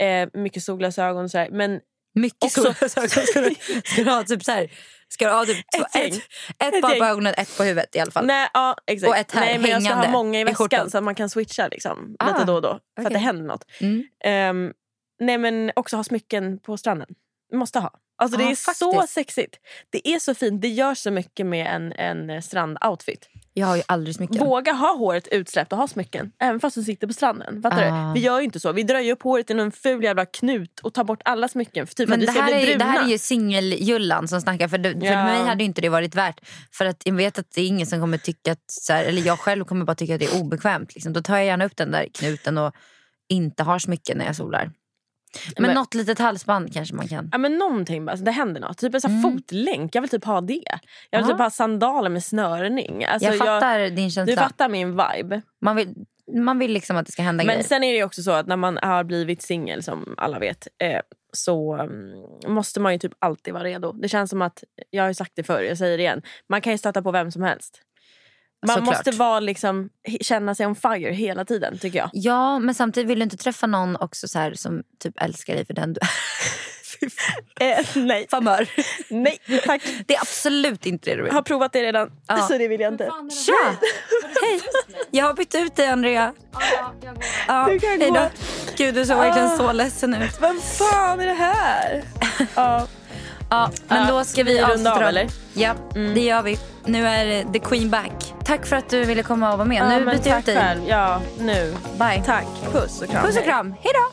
eh, mycket solglasögon och så här, men Mycket också- solglasögon. Ska du, ska du ha typ så här... Ska du ha typ Ett ett, ett Ett par gäng. på ögonen, ett på huvudet i alla fall. Nej, ja, exakt. Och ett här Nej, men jag ska ha många i väskan så att man kan switcha liksom, Ah, lite då och då. För att okej. det händer något. Mm. Ehm, nej men också ha smycken på stranden. Måste ha. Alltså det Ja, är så faktiskt. sexigt. Det är så fint. Det gör så mycket med en, en strandoutfit. Jag har ju aldrig smycken. Våga ha håret utsläppt och ha smycken. Även fast du sitter på stranden. Fattar Ah. du? Vi gör ju inte så. Vi drar ju upp håret i någon ful jävla knut och tar bort alla smycken. För typ Men att vi det ska här, bli är, bruna. det här är ju singeljullan som snackar. För, det, för Ja. mig hade inte det varit värt. För att jag vet att det är ingen som kommer tycka att, så här, eller jag själv kommer bara tycka att det är obekvämt. Liksom. Då tar jag gärna upp den där knuten och inte har smycken när jag solar. Men, Men- något litet halsband kanske man kan. Ja, men någonting bara, alltså, det händer något. Typ en sån Mm. fotlänk. Jag vill typ ha det. Jag vill Ja. typ ha sandaler med snörning. Alltså, jag fattar din Du känsla. fattar min vibe. Man vill, man vill liksom att det ska hända Men grejer. sen är det också så att när man har blivit singel som alla vet eh, så mm, måste man ju typ alltid vara redo. Det känns som att, jag har sagt det förr, jag säger det igen. Man kan ju stöta på vem som helst. Man såklart. måste vara liksom, känna sig on fire hela tiden tycker jag. Ja, men samtidigt vill du inte träffa någon också så här, som typ älskar dig för den du [laughs] eh, nej. Famör. Nej, tack. Det är absolut inte det du vill. Jag har provat det redan, Ja. så det vill jag inte. Tja! Hej! Jag har bytt ut dig Andrea. Ja, Du kan hej gå. Gud du såg verkligen Ah. så ledsen ut. Vad fan är det här? [laughs] ja. Ja, men då ska vi runda avsluta av, eller? Ja, det gör vi. Nu är the queen back. Tack för att du ville komma och vara med. Ja, nu byter jag ut dig. själv. Ja, nu. Bye. Tack. Puss och kram. Puss och kram. Hej då!